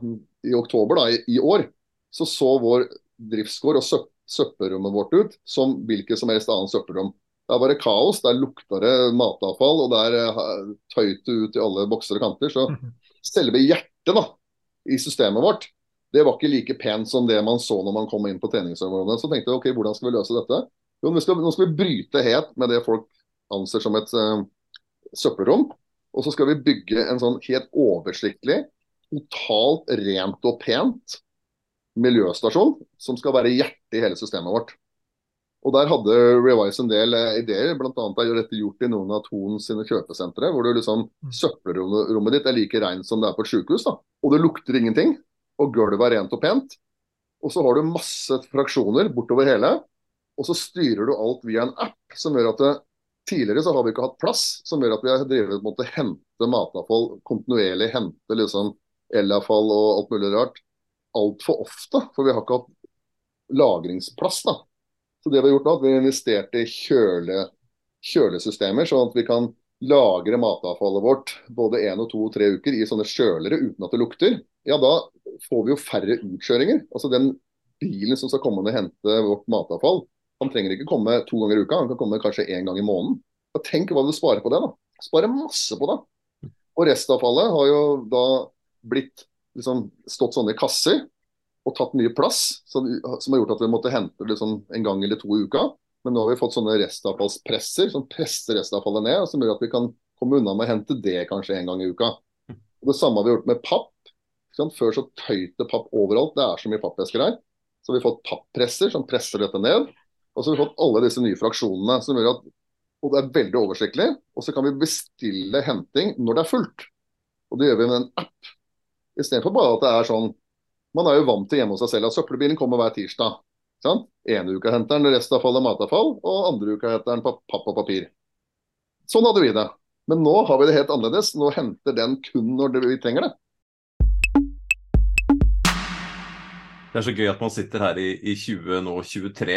S3: i oktober da, i, i, år, så så vår driftsgård og søpp, søppelrommet vårt ut som hvilket som helst annet søppelrom. Der var det kaos, der lukta det matavfall, og der uh, tøyt det ut i alle bokser og kanter. Så mhm. selve hjertet da, i systemet vårt, det var ikke like pent som det man så når man kom inn på treningsområdet. Så tenkte jeg ok, hvordan skal vi løse dette? Jo, nå skal, nå skal vi bryte helt med det folk anser som et uh, søppelrom. Og så skal vi bygge en sånn helt oversiktlig, totalt rent og pent miljøstasjon som skal være hjertet i hele systemet vårt. Og Der hadde Revise en del eh, ideer. Annet er dette gjort i noen av Thon sine kjøpesentre. Hvor du liksom mm. søppelrommet ditt er like rent som det er på et sykehus. da. Og det lukter ingenting. Og gulvet er rent og pent. Og så har du masse fraksjoner bortover hele. Og så styrer du alt via en app som gjør at det, tidligere så har vi ikke hatt plass, som gjør at vi har drevet mot å hente matavfall kontinuerlig. Hente liksom elavfall og alt mulig rart altfor ofte. For vi har ikke hatt lagringsplass. da. Så det vi har gjort nå, at vi har investert i kjøle, kjølesystemer, sånn at vi kan lagre matavfallet vårt både én og to og tre uker i sånne kjølere uten at det lukter. Ja, da får vi jo færre utkjøringer. Altså den bilen som skal komme og hente vårt matavfall, han trenger ikke komme to ganger i uka, han kan komme kanskje én gang i måneden. Og tenk hva du sparer på det, da. Sparer masse på det. Og restavfallet har jo da blitt liksom, stått sånne kasser og tatt mye plass, som, som har gjort at vi måtte hente liksom en gang eller to i uka. Men nå har vi fått sånne restavfallspresser som presser restavfallet ned, som gjør at vi kan komme unna med å hente det kanskje en gang i uka. Og det samme har vi gjort med papp. Før så tøyte papp overalt, det er så mye pappesker her. Så vi har fått pappresser som presser dette ned. Og så har vi fått alle disse nye fraksjonene som gjør at og det er veldig oversiktlig. Og så kan vi bestille henting når det er fullt. Og det gjør vi med en app. Istedenfor bare at det er sånn man er jo vant til hjemme hos seg selv at søppelbilen kommer hver tirsdag. Sant? Ene uka henter den restavfall og matavfall, og andre uka henter den papp og papir. Sånn hadde vi det. Men nå har vi det helt annerledes. Nå henter den kun når vi trenger det.
S1: Det er så gøy at man sitter her i, i 2023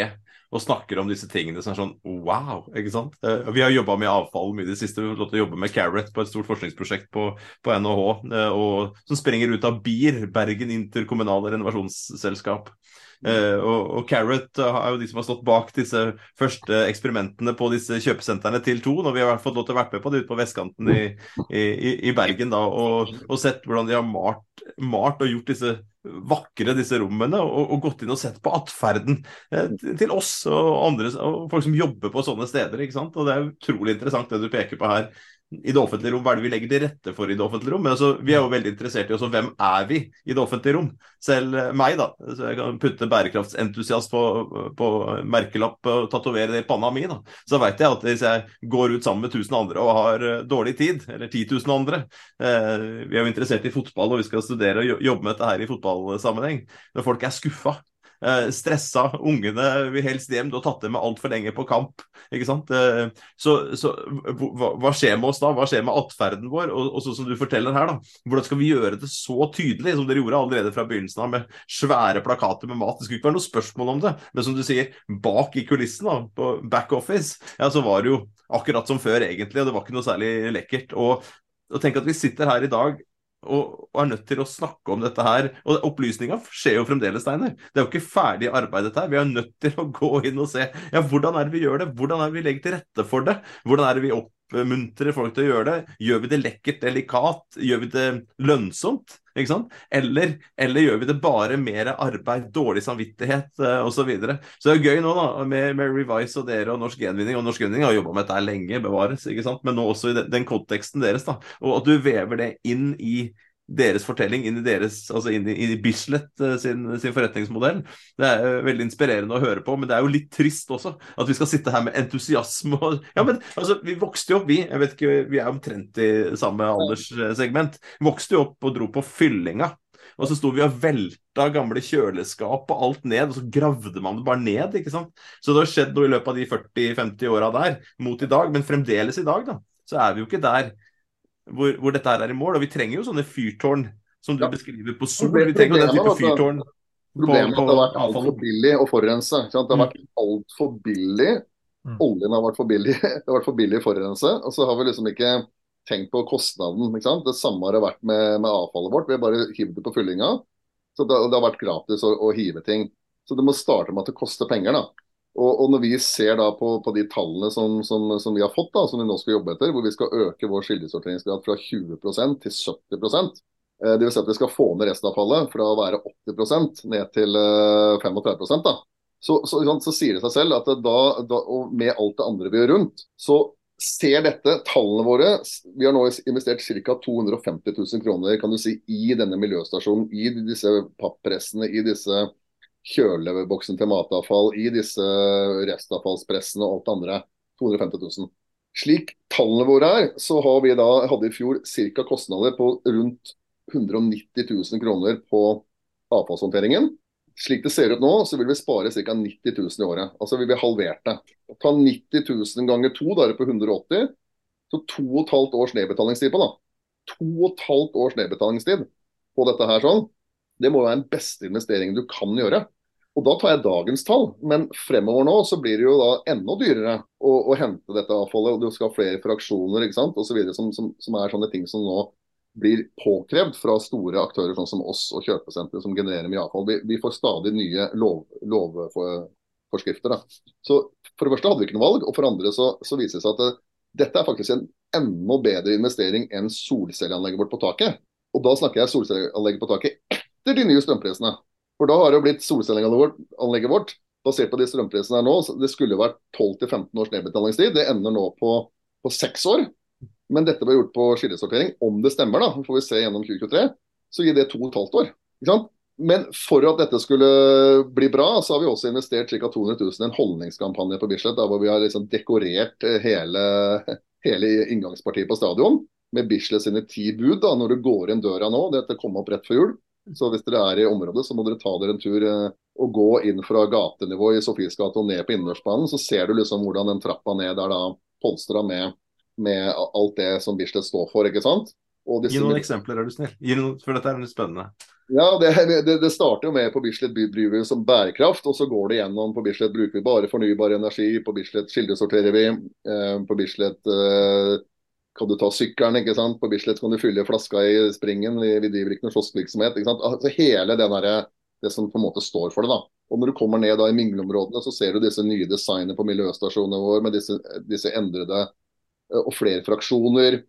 S1: og snakker om disse tingene som er sånn wow. ikke sant? Uh, vi har jobba med avfall mye i det siste. Vi har fått jobbe med Carrot på et stort forskningsprosjekt på, på NHH, eh, og, som sprenger ut av BIR, Bergen interkommunale renovasjonsselskap. Uh, og, og, Carrot er jo de som har stått bak disse første eksperimentene på disse kjøpesentrene til Thon. Og vi har fått lov til å være med på det ute på vestkanten i, i, i Bergen da, og, og, sett hvordan de har malt, malt og gjort disse vakre disse rommene, og, og gått inn og sett på atferden eh, til oss og andre og folk som jobber på sånne steder. ikke sant? Og Det er utrolig interessant det du peker på her. I det offentlige rom, hva er det vi legger til rette for i det offentlige rom? Men altså, vi er jo veldig interessert i også hvem er vi i det offentlige rom? Selv eh, meg, da. Så jeg kan putte bærekraftsentusiast på, på merkelapp og tatovere det i panna mi. da. Så veit jeg at hvis jeg går ut sammen med 1000 andre og har eh, dårlig tid, eller 10 000 andre eh, Vi er jo interessert i fotball, og vi skal studere og jobbe med dette her i fotballsammenheng. Når folk er skuffa stressa. Ungene vil helst hjem. Du har tatt dem med altfor lenge på kamp. ikke sant? Eh, så, så hva, hva, skjer med oss da? Hva skjer med atferden vår? Og, og sånn som du forteller her, da. Hvordan skal vi gjøre det så tydelig som dere gjorde allerede fra begynnelsen av, med svære plakater med mat? Det skulle ikke være noe spørsmål om det. Men som du sier, bak i kulissen, da, på back office, ja, så var det jo akkurat som før, egentlig. Og det var ikke noe særlig lekkert. Og, og tenk at vi sitter her i dag og, og, er nødt til å snakke om dette her. Og opplysninga skjer jo fremdeles, Steiner. Det er jo ikke ferdig arbeid, dette her. Vi er nødt til å gå inn og se ja, hvordan er det vi gjør det, hvordan er det vi legger til rette for det. Hvordan er det vi oppmuntrer folk til å gjøre det. Gjør vi det lekkert, delikat? Gjør vi det lønnsomt? Ikke sant? Eller, eller gjør vi det bare mer arbeid, dårlig samvittighet uh, osv. Så, så det er gøy nå da, med, med Revise og dere og Norsk Gjenvinning. Og Norsk Gjenvinning har jobba med dette lenge, bevares, ikke sant? men nå også i den, den konteksten deres. da, Og at du vever det inn i deres fortelling inn i deres, altså inn i, inn i Bislett uh, sin, sin, forretningsmodell. Det er uh, veldig inspirerende å høre på, men det er jo litt trist også at vi skal sitte her med entusiasme. Og, ja, men altså, Vi vokste jo opp, vi. jeg vet ikke, Vi er omtrent i samme alderssegment. Vokste jo opp og dro på fyllinga. Og så sto vi og velta gamle kjøleskap og alt ned, og så gravde man det bare ned. ikke sant? Så det har skjedd noe i løpet av de 40-50 åra der mot i dag, men fremdeles i dag, da, så er vi jo ikke der hvor, hvor, dette her er i mål. Og vi trenger jo sånne fyrtårn som du ja. beskriver på Sol. Vi trenger jo den type fyrtårn.
S3: Problemet er at det har vært altfor billig å forurense. Det har vært altfor billig. Mm. Oljen har vært for billig <laughs> det har vært for billig å forurense. Og så har vi liksom ikke tenkt på kostnaden. Det samme har det vært med, med, avfallet vårt. Vi har bare hivd det på fyllinga. Så det, det, har vært gratis å, å, hive ting. Så det må starte med at det koster penger. da. Og, og, når vi ser da på, på de tallene som, som, som, vi har fått, da, som vi nå skal jobbe etter, hvor vi skal øke vår skildesorteringsgrad fra 20% til 70 eh, vil si at vi skal få ned restavfallet fra å være 80 ned til eh, 35 da. Så, så, så, sier det seg selv at da, da, og med alt det andre vi gjør rundt, så ser dette tallene våre Vi har nå investert ca. 250 000 kroner kan du si, i denne miljøstasjonen, i disse pappressene, i disse kjøleboksen til matavfall, i disse restavfallspressene og alt det andre. 250 000. Slik tallene våre er, så har vi da, hadde i fjor ca. kostnader på rundt 190 000 kroner på avfallshåndteringen. Slik det ser ut nå, så vil vi spare ca. 90 000 i året. Altså vi vil halvert det. Ta 90 000 ganger to, da er det på 180. Så to og et halvt års nedbetalingstid på da. To og et halvt års nedbetalingstid på dette her sånn. Det må være den beste investeringen du kan gjøre. Og Da tar jeg dagens tall, men fremover nå så blir det jo da enda dyrere å, å hente dette avfallet. og Du skal ha flere fraksjoner ikke sant? Videre, som, som, som, er sånne ting som nå blir påkrevd fra store aktører sånn som oss og kjøpesentre som genererer mye avfall. Vi, vi får stadig nye lov, lovforskrifter. Så For det første hadde vi ikke noe valg, og for andre så, så viser det seg at det, dette er faktisk en enda bedre investering enn solcelleanlegget vårt på taket. Og da snakker jeg solcelleanlegget på taket etter de nye strømprisene. For da har det jo blitt solcelleanlegget vårt basert på de strømprisene her nå. Det skulle vært 12-15 års nedbetalingstid. Det ender nå på, på 6 år. Men dette ble gjort på skillesortering. Om det stemmer, da, får vi se gjennom 2023, så gir det 2,5 år. Ikke sant? Men for at dette skulle bli bra, så har vi også investert ca. 200 000 i en holdningskampanje på Bislett. Da, hvor vi har liksom dekorert hele, hele inngangspartiet på stadion med Bislett sine ti bud da, når du går inn døra nå. Dette kom opp rett før jul. Så hvis dere er i området, så må dere ta dere en tur eh, og gå inn fra gatenivå i Sofies gate og ned på innendørsbanen. Så ser du liksom hvordan den trappa ned er da polstra med, med, alt det som Bislett står for. ikke sant?
S1: Gi noen eksempler, er du snill. Gi noen, for dette er litt spennende.
S3: Ja, det, det, det, starter jo med på Bislett vi som bærekraft, og så går det gjennom på Bislett bruker vi bare fornybar energi, på Bislett kildesorterer vi, eh, på Bislett eh, kan du ta sykkelen, ikke sant? På Bislett kan du fylle flaska i springen. Vi, driver ikke noe kioskvirksomhet. Altså Hele den der, det som på en måte står for det. da. Og Når du kommer ned da i mingleområdene, så ser du disse nye designene på miljøstasjonene våre med disse, disse endrede eh, og flere fraksjoner.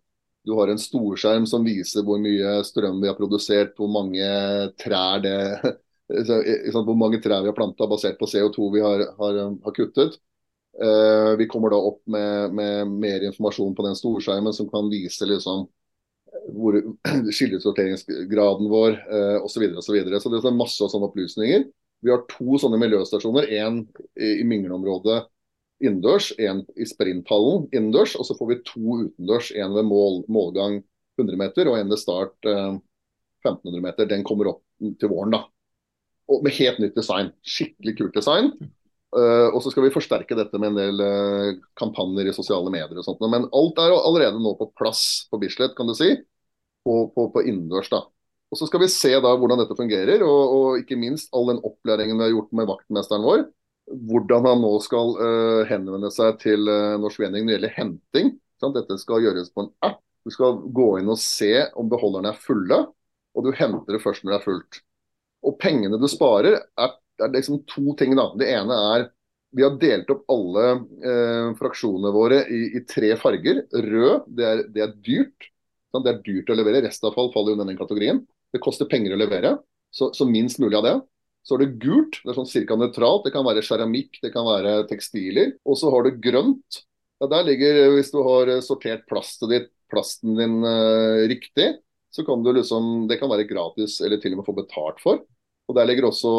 S3: Du har en storskjerm som viser hvor mye strøm vi har produsert, hvor mange trær det <laughs> Hvor mange trær vi har planta basert på CO2 vi har, har, har kuttet. Uh, vi kommer da opp med, med, mer informasjon på den storskjermen som kan vise liksom hvor <clears throat> skillesorteringsgraden vår uh, osv. Så, og så, videre. så det er masse sånne opplysninger. Vi har to sånne miljøstasjoner. Én i, Mingleområdet innendørs, én i sprinthallen innendørs. Og så får vi to utendørs. Én ved mål, målgang 100 meter og en ved start uh, 1500 meter. Den kommer opp til våren, da. Og med helt nytt design. Skikkelig kult design. Uh, og så skal vi forsterke dette med en del uh, kampanjer i sosiale medier og sånt. Men alt er allerede nå på plass på Bislett, kan du si. På, på, på innendørs, da. Og Så skal vi se da hvordan dette fungerer, og, og, ikke minst all den opplæringen vi har gjort med vaktmesteren vår. Hvordan han nå skal uh, henvende seg til Norsk Forening når det gjelder henting. Sant? dette skal gjøres på en app. Du skal gå inn og se om beholderne er fulle, og du henter det først når det er fullt. Og pengene du sparer, er, er liksom to ting. da. Det ene er vi har delt opp alle eh, fraksjonene våre i, i, tre farger. Rød, det er, det er dyrt. Sant? Det er dyrt å levere. Restavfall faller under den kategorien. Det koster penger å levere, så, så, minst mulig av det. Så har du gult, det er sånn cirka nøytralt. Det kan være keramikk, det kan være tekstiler. Og så har du grønt. Ja, der ligger, Hvis du har sortert plastet ditt, plasten din eh, riktig, så kan du liksom, det kan være gratis eller til og med få betalt for. Og Der ligger også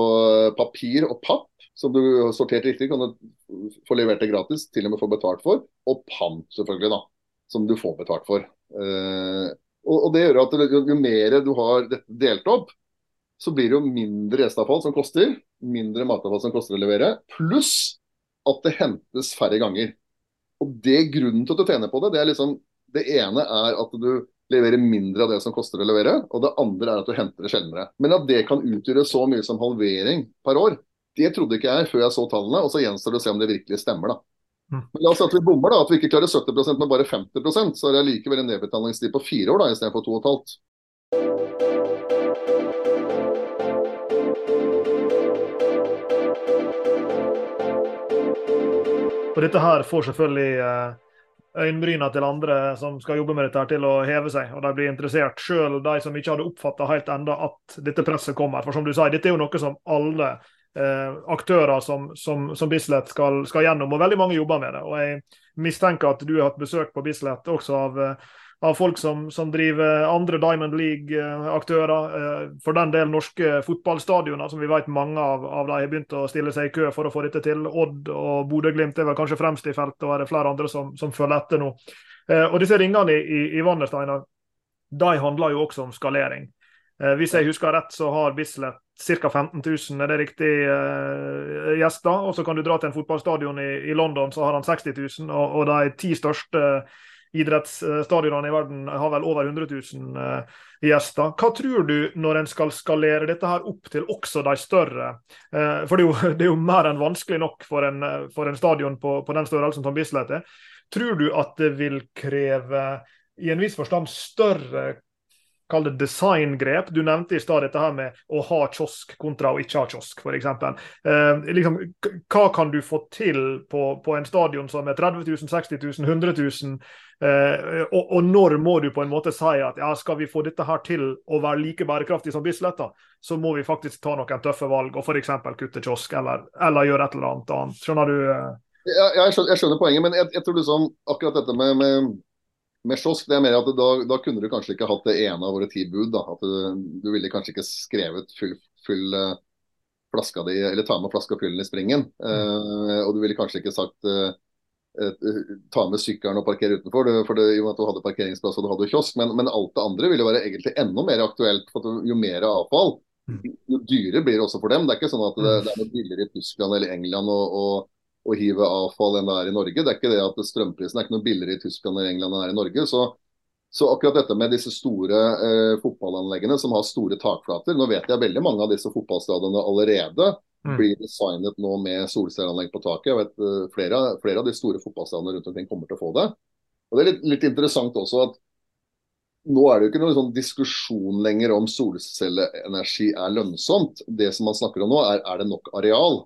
S3: eh, papir og papp, som du har sortert riktig, kan du få levert det gratis, til og med få betalt for. Og pant, selvfølgelig, da, som du får betalt for. Eh, og, Det gjør at jo, mer du har delt opp, så blir det jo mindre restavfall som koster. Mindre matavfall som koster å levere. Pluss at det hentes færre ganger. Og det Grunnen til at du tjener på det, det er liksom, det ene er at du leverer mindre av det som koster å levere. Og det andre er at du henter det sjeldnere. Men at det kan utgjøre så mye som halvering per år, det trodde ikke jeg før jeg så tallene. Og så gjenstår det å se om det virkelig stemmer, da. Mm. Men la oss si at vi bommer, da, at vi ikke klarer 70% men bare 50% så er det likevel en nedbetalingstid på fire år da, istedenfor to og et halvt.
S2: Og dette her får selvfølgelig eh, øyenbryna til andre som skal jobbe med dette, her til å heve seg. Og de blir interessert, sjøl de som ikke hadde oppfatta helt enda at dette presset kommer. For som du sier, dette er jo noe som alle eh, aktører som, som, som Bislett skal, skal, gjennom, og veldig mange jobber med det. Og jeg mistenker at du har hatt besøk på Bislett også av eh, av folk som, som, driver andre Diamond League-aktører. Eh, for den del norske fotballstadioner, som vi vet mange av, av de har begynt å stille seg i kø for å få dette til. Odd og Bodø-Glimt er vel kanskje fremst i feltet, og er det flere andre som, som følger etter nå. Eh, og disse ringene i, i, Vannersteiner, de handler jo også om skalering. Eh, hvis jeg husker rett, så har Bislett ca. 15 000, er det riktig, gjester. Og så kan du dra til en fotballstadion i, i London, så har han 60 000. Og, og de ti største idrettsstadionene i verden har vel over 100 000 eh, gjester. Hva tror du når en skal skalere dette her opp til også de større? Eh, for det er jo, <laughs> det er jo mer enn vanskelig nok for en, for en stadion på, på, den størrelsen som Bislett er. Tror du at det vil kreve i en viss forstand større kall det designgrep. Du nevnte i stad dette her med å ha kiosk kontra å ikke ha kiosk, f.eks. Eh, liksom, hva kan du få til på, på, en stadion som er 30 000, 60 000, 100 000? Eh, og, og, når må du på en måte si at ja, skal vi få dette her til å være like bærekraftig som Bislett, så må vi faktisk ta noen tøffe valg og f.eks. kutte kiosk eller, eller, gjøre et eller annet annet. Skjønner du? Eh?
S3: Ja, jeg, skjønner, jeg, skjønner, poenget, men jeg, jeg tror liksom akkurat dette med, med med kiosk det er mer at da, da, kunne du kanskje ikke hatt det ene av våre ti bud. da, at du, du, ville kanskje ikke skrevet full, full uh, flaska di, eller ta med flaska fyllen i springen. Uh, og du ville kanskje ikke sagt uh, ta med sykkelen og parkere utenfor, du, for det, med at du hadde parkeringsplass og du hadde kiosk. Men, men, alt det andre ville være egentlig enda mer aktuelt. for Jo mer avfall, mm. jo dyrere blir det også for dem. Det er ikke sånn at det, det er noe billigere i Tyskland eller England og, og å hive avfall enn det er i Norge. Det er ikke det at Strømprisen er ikke noe billigere i Tyskland eller England enn det er i Norge. Så, så akkurat dette med disse store eh, fotballanleggene som har store takflater Nå vet jeg veldig mange av disse fotballstadionene allerede mm. blir designet nå med solcelleanlegg på taket. Jeg vet uh, flere, flere, av de store fotballstadionene rundt omkring kommer til å få det. Og Det er litt, litt interessant også at nå er det jo ikke noen sånn diskusjon lenger om solcelleenergi er lønnsomt. Det som man snakker om nå, er er det nok areal.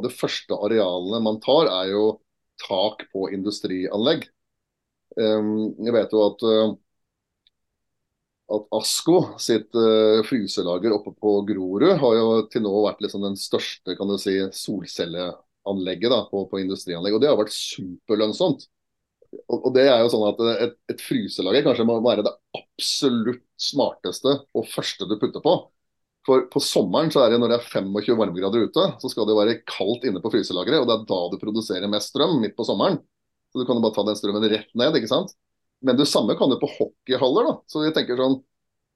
S3: Og det første arealene man tar, er jo tak på industrianlegg. Um, jeg vet jo at, uh, at Asko sitt uh, fryselager oppe på Grorud har jo til nå vært liksom den største kan du si, solcelleanlegget da, på, på industrianlegg. Og det har vært superlønnsomt. Og, og det er jo sånn at et, et fryselager kanskje må være det absolutt smarteste og første du putter på. For på sommeren så er det når det er 25 varmegrader ute, så skal det være kaldt inne på fryselageret. Og det er da du produserer mest strøm, midt på sommeren. Så du kan jo bare ta den strømmen rett ned, ikke sant. Men det samme kan du på hockeyhaller. da. Så jeg tenker sånn,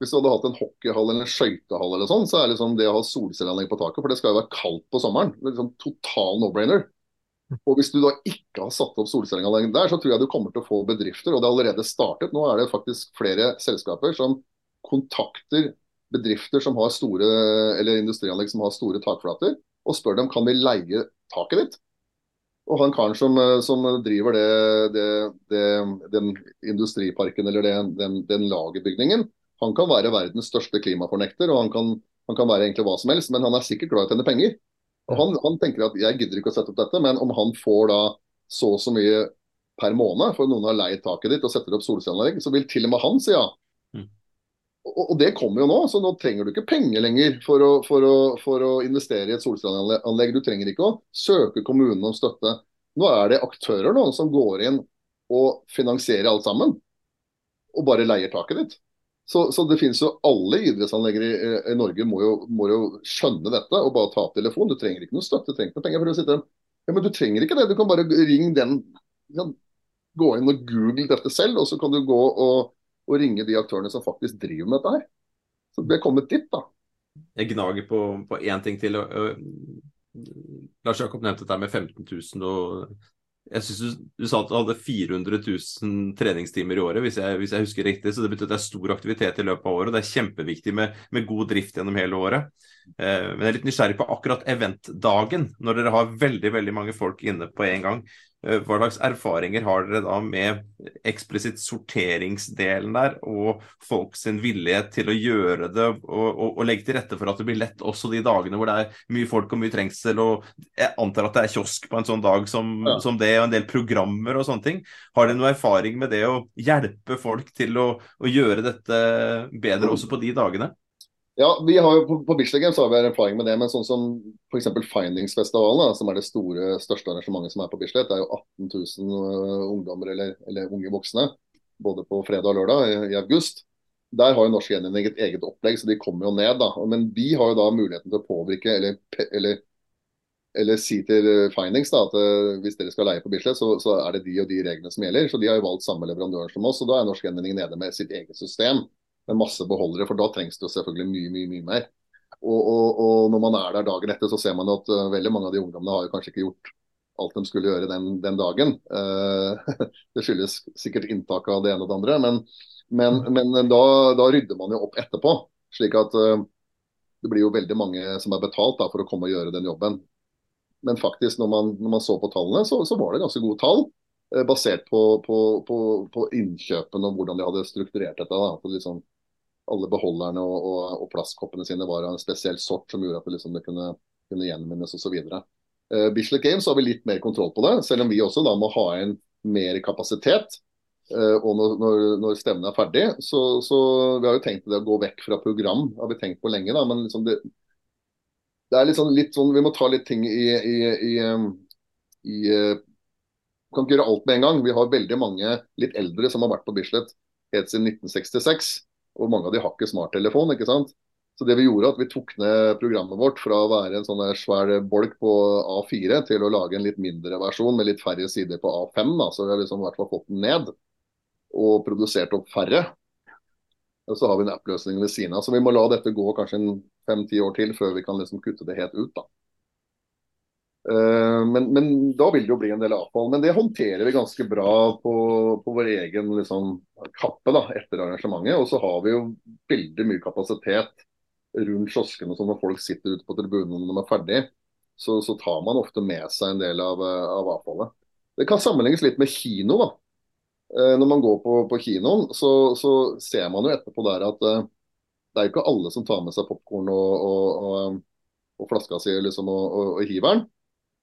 S3: Hvis du hadde hatt en hockeyhall eller en skøytehall, eller sånn, så er det liksom det å ha solcelleanlegg på taket, for det skal jo være kaldt på sommeren. Det er liksom Total no-brainer. Og Hvis du da ikke har satt opp solcelleanlegg der, så tror jeg du kommer til å få bedrifter, og det har allerede startet. Nå er det faktisk flere selskaper som kontakter bedrifter som har store, eller industrianlegg som har store takflater, og spør dem kan vi leie taket ditt. Og han karen som, som driver det, det, det, den industriparken eller den, den, lagerbygningen, han kan være verdens største klimafornekter, og han kan, han kan, være egentlig hva som helst, men han er sikkert glad i å tjene penger. Og han, han, tenker at jeg gidder ikke å sette opp dette, men om han får da så og så mye per måned, for noen har leid taket ditt og setter opp solcelleanlegg, så vil til og med han si ja. Og, det kommer jo nå, så nå trenger du ikke penger lenger for å, for å, for å investere i et solcelleanlegg. Du trenger ikke å søke kommunen om støtte. Nå er det aktører nå som går inn og finansierer alt sammen, og bare leier taket ditt. Så, så det finnes jo Alle idrettsanlegger i, i Norge må jo, må jo, skjønne dette og bare ta opp telefonen. Du trenger ikke noe støtte, du trenger ikke noe penger for å sitte ja, Men du trenger ikke det. Du kan bare ringe den. Gå inn og google dette selv, og så kan du gå og og ringe de aktørene som faktisk driver med dette her. Så det er kommet dit, da.
S1: Jeg gnager på, på én ting til. Lars Jakob nevnte dette med 15 000. og jeg synes du, du, sa at du hadde 400 000 treningstimer i året, hvis jeg, hvis jeg, husker riktig. Så det betyr at det er stor aktivitet i løpet av året. og Det er kjempeviktig med, med god drift gjennom hele året. Eh, men jeg er litt nysgjerrig på akkurat eventdagen, når dere har veldig veldig mange folk inne på en gang. Eh, hva slags erfaringer har dere da med eksplisitt sorteringsdelen der, og folks villighet til å gjøre det og, og, og, legge til rette for at det blir lett også de dagene hvor det er mye folk og mye trengsel, og jeg antar at det er kiosk på en sånn dag som, ja. som det, og en del programmer og sånne ting. Har dere noe erfaring med det å hjelpe folk til å, å gjøre dette bedre også på de dagene?
S3: Ja, vi har jo På, på Bislett Games har vi erfaring med det, men sånn som f.eks. Findingsfestivalen, som er det store, største arrangementet som er på Bislett, det er jo 18 000 uh, ungdommer eller, eller, unge voksne både på fredag og lørdag i, i august. Der har jo Norsk Gjenvinning et eget opplegg, så de kommer jo ned. da. Men vi har jo da muligheten til å påvirke eller, eller, eller si til Findings da, at uh, hvis dere skal leie på Bislett, så, så, er det de og de reglene som gjelder. Så De har jo valgt samme leverandør som oss, og da er Norsk Gjenvinning nede med sitt eget system med masse beholdere, for da trengs det jo selvfølgelig mye, mye, mye mer. Og, og, og, når man er der dagen etter, så ser man at uh, veldig mange av de ungdommene har jo kanskje ikke gjort alt de skulle gjøre den, den dagen. Uh, <laughs> det skyldes sikkert inntak av det ene og det andre, men, men, men da, da, rydder man jo opp etterpå. slik at uh, det blir jo veldig mange som er betalt da, for å komme og gjøre den jobben. Men faktisk, når man, når man så på tallene, så, så, var det ganske gode tall. Basert på, på, på, på, innkjøpene og hvordan de hadde strukturert dette. Da, på liksom alle beholderne og, og, og, plastkoppene sine var av en spesiell sort som gjorde at det, liksom, det kunne, kunne gjenvinnes osv. Uh, Bislett Games har vi litt mer kontroll på det, selv om vi også da må ha inn mer kapasitet. Uh, og når, når, når stevnet er ferdig, så, så, vi har jo tenkt det å gå vekk fra program, har vi tenkt på lenge. da, men liksom det, det er litt sånn, litt sånn, Vi må ta litt ting i, i, i, um, i uh, kan ikke gjøre alt med en gang. Vi har veldig mange litt eldre som har vært på Bislett helt siden 1966. Og mange av de har ikke smarttelefon. ikke sant? Så det vi gjorde at vi tok ned programmet vårt fra å være en sånn svær bolk på A4 til å lage en litt mindre versjon med litt færre sider på A5. Da. Så vi har liksom i hvert fall fått den ned og produsert opp færre. Og så har vi en app-løsning ved siden av. Så vi må la dette gå kanskje fem-ti år til før vi kan liksom kutte det helt ut. da. Eh, men, men, da vil det jo bli en del avfall. Men det håndterer vi ganske bra på, på vår egen liksom, kappe da, etter arrangementet. Og så har vi jo veldig mye kapasitet rundt kioskene. Så når folk sitter ute på tribunen når de er ferdig, så, så, tar man ofte med seg en del av, av, avfallet. Det kan sammenlignes litt med kino. da. Eh, når man går på, på kinoen, så, så, ser man jo etterpå der at det er jo ikke alle som tar med seg popkorn og, og, og, og flaska si liksom, og, og hiveren.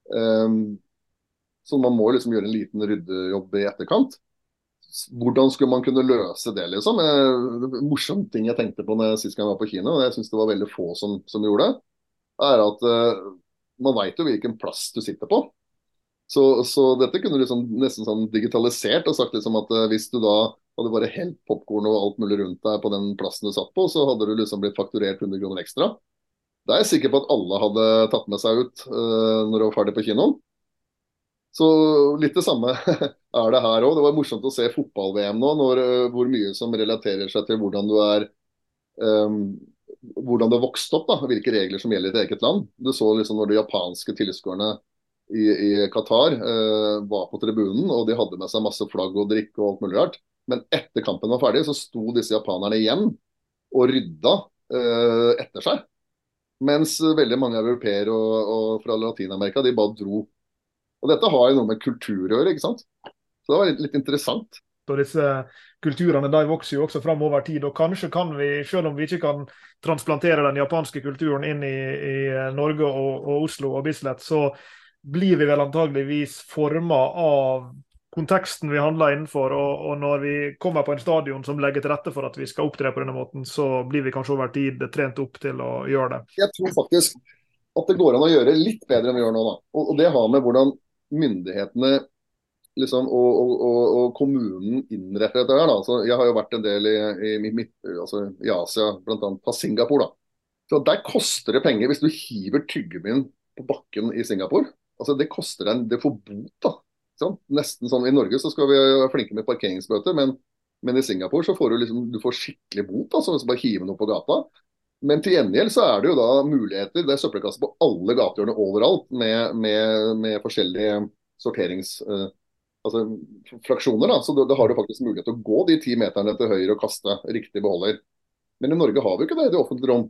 S3: Um, så man må liksom gjøre en liten ryddejobb i etterkant. Hvordan skulle man kunne løse det, liksom? En morsom ting jeg tenkte på når jeg sist gang jeg var på kino, og jeg syns det var veldig få som, som gjorde det, er at uh, man veit jo hvilken plass du sitter på. Så, så dette kunne du liksom nesten sånn digitalisert og sagt liksom at eh, hvis du da hadde bare helt popkorn og alt mulig rundt deg på den plassen du satt på, så hadde du liksom blitt fakturert 100 kroner ekstra. Da er jeg sikker på at alle hadde tatt med seg ut uh, når du var ferdig på kinoen. Så litt det samme <laughs> er det her òg. Det var morsomt å se fotball-VM nå, når, uh, hvor mye som relaterer seg til hvordan du er um, hvordan du har vokst opp, da, hvilke regler som gjelder i ditt eget land. Du så liksom når de japanske tilskuerne i, i Qatar eh, var på tribunen, og de hadde med seg masse flagg og drikke og alt mulig rart. Men etter kampen var ferdig, så sto disse japanerne igjen og rydda eh, etter seg. Mens veldig mange europeere og, og fra Latin-Amerika de bare dro. Og Dette har jo noe med kultur å gjøre, ikke sant? Så det var litt, litt interessant.
S2: Og disse kulturene de vokser jo også fram over tid. og Kanskje kan vi, selv om vi ikke kan transplantere den japanske kulturen inn i, i Norge og, og, Oslo og Bislett, så blir vi vel antageligvis forma av konteksten vi handler innenfor. Og, og, når vi kommer på en stadion som legger til rette for at vi skal opptre på denne måten, så blir vi kanskje over tid trent opp til å gjøre det.
S3: Jeg tror faktisk at det går an å gjøre litt bedre enn vi gjør nå. Da. Og, og det har med hvordan myndighetene liksom, og, og, kommunen innretter dette. her. Da. Så jeg har jo vært en del i, i, i, altså, i Asia, bl.a. på Singapore. da. Så Der koster det penger hvis du hiver tyggegummin på bakken i Singapore altså Det koster deg Det får bot, da. Sånn? Nesten sånn I Norge så skal vi være flinke med parkeringsbøter, men, men, i Singapore så får du liksom Du får skikkelig bot, altså, hvis du bare hiver noe på gata. Men til gjengjeld så er det jo da muligheter. Det er søppelkasser på alle gatehjørner overalt med, med, med, forskjellige sorterings... Uh, altså fraksjoner. da, så da, har du faktisk mulighet til å gå de ti meterne til høyre og kaste riktig beholder. Men i Norge har vi ikke det i det offentlige rom.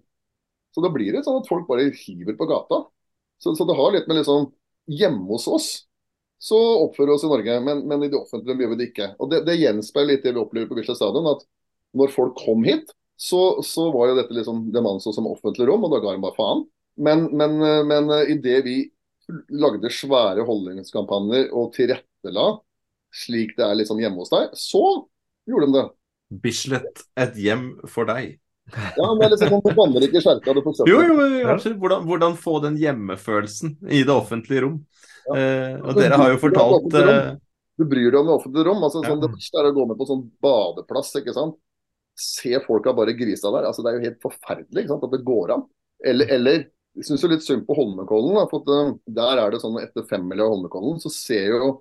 S3: Så da blir det sånn at folk bare hiver på gata. Så, så det har litt med liksom Hjemme hos oss så oppfører vi oss i Norge, men, men i det offentlige gjør vi det ikke. Og Det, det gjenspeiler litt det vi opplever på Bislett stadion. at Når folk kom hit, så, så var jo dette liksom det man så som offentlig rom, og da ga de bare faen. Men, men, men idet vi lagde svære holdningskampanjer og tilrettela slik det er liksom hjemme hos deg, så gjorde de det.
S1: Bislett, et hjem for deg.
S3: Ja, men det liksom sånn banner ikke skjerka det Jo,
S1: Jo, jo, absolutt. Hvordan, hvordan, få den hjemmefølelsen i det offentlige rom. Eh, og dere har jo fortalt eh...
S3: Du bryr deg om det offentlige rom. altså sånn, Det verste er å gå med på sånn badeplass. ikke sant? Se folka bare grisa der. altså Det er jo helt forferdelig ikke sant? at det går an. Eller, eller jeg syns litt synd på Holmenkollen. for at, uh, Der er det sånn etter femmila Holmenkollen, så ser jo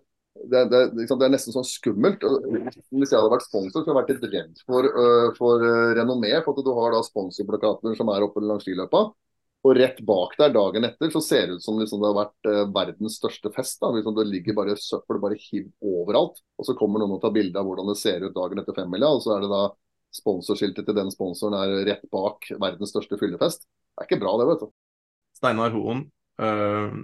S3: det, det, liksom, det, er nesten sånn skummelt. Hvis jeg hadde vært sponsor, så hadde jeg vært litt redd for, uh, for uh, renommé. For at du har da sponsorplakater som er oppe langs skiløypa. Og rett bak der dagen etter så ser det ut som liksom det har vært eh, verdens største fest. da, liksom Det ligger bare søppel bare hiv overalt. Og så kommer noen og tar bilde av hvordan det ser ut dagen etter femmila. Og så er det da sponsorskiltet til den sponsoren er rett bak verdens største fyllefest. Det er ikke bra det, vet du.
S1: Steinar Hoen, Uh,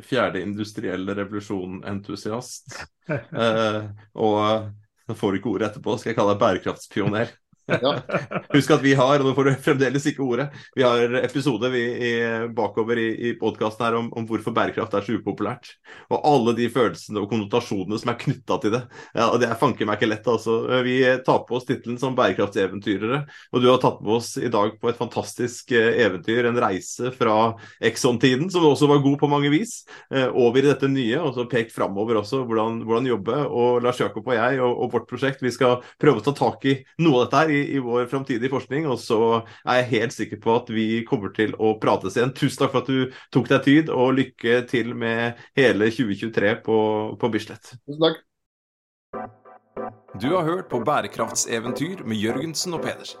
S1: fjerde industrielle revolusjon-entusiast. Uh, <laughs> og nå får du ikke ordet etterpå, skal jeg kalle deg bærekraftspioner. Ja. Husk at vi har, og nå får du fremdeles ikke ordet, vi har episode vi, i, bakover i, i podkasten her om, om, hvorfor bærekraft er så upopulært. Og alle de følelsene og konnotasjonene som er knytta til det. Ja, og Det er fanken meg ikke lett, altså. Vi tar på oss tittelen som bærekraftseventyrere. Og du har tatt med oss i dag på et fantastisk eh, eventyr, en reise fra Exxon-tiden, som også var god på mange vis, eh, over i dette nye. Og så pekt framover også hvordan, hvordan jobbe. Og Lars Jakob og jeg og, og vårt prosjekt, vi skal prøve å ta tak i noe av dette her i, i vår framtidige forskning. Og så er jeg helt sikker på at vi kommer til å prates igjen. Tusen takk for at du tok deg tid, og lykke til med hele 2023 på, på Bislett.
S3: Tusen takk.
S1: Du har hørt på Bærekraftseventyr med Jørgensen og Pedersen.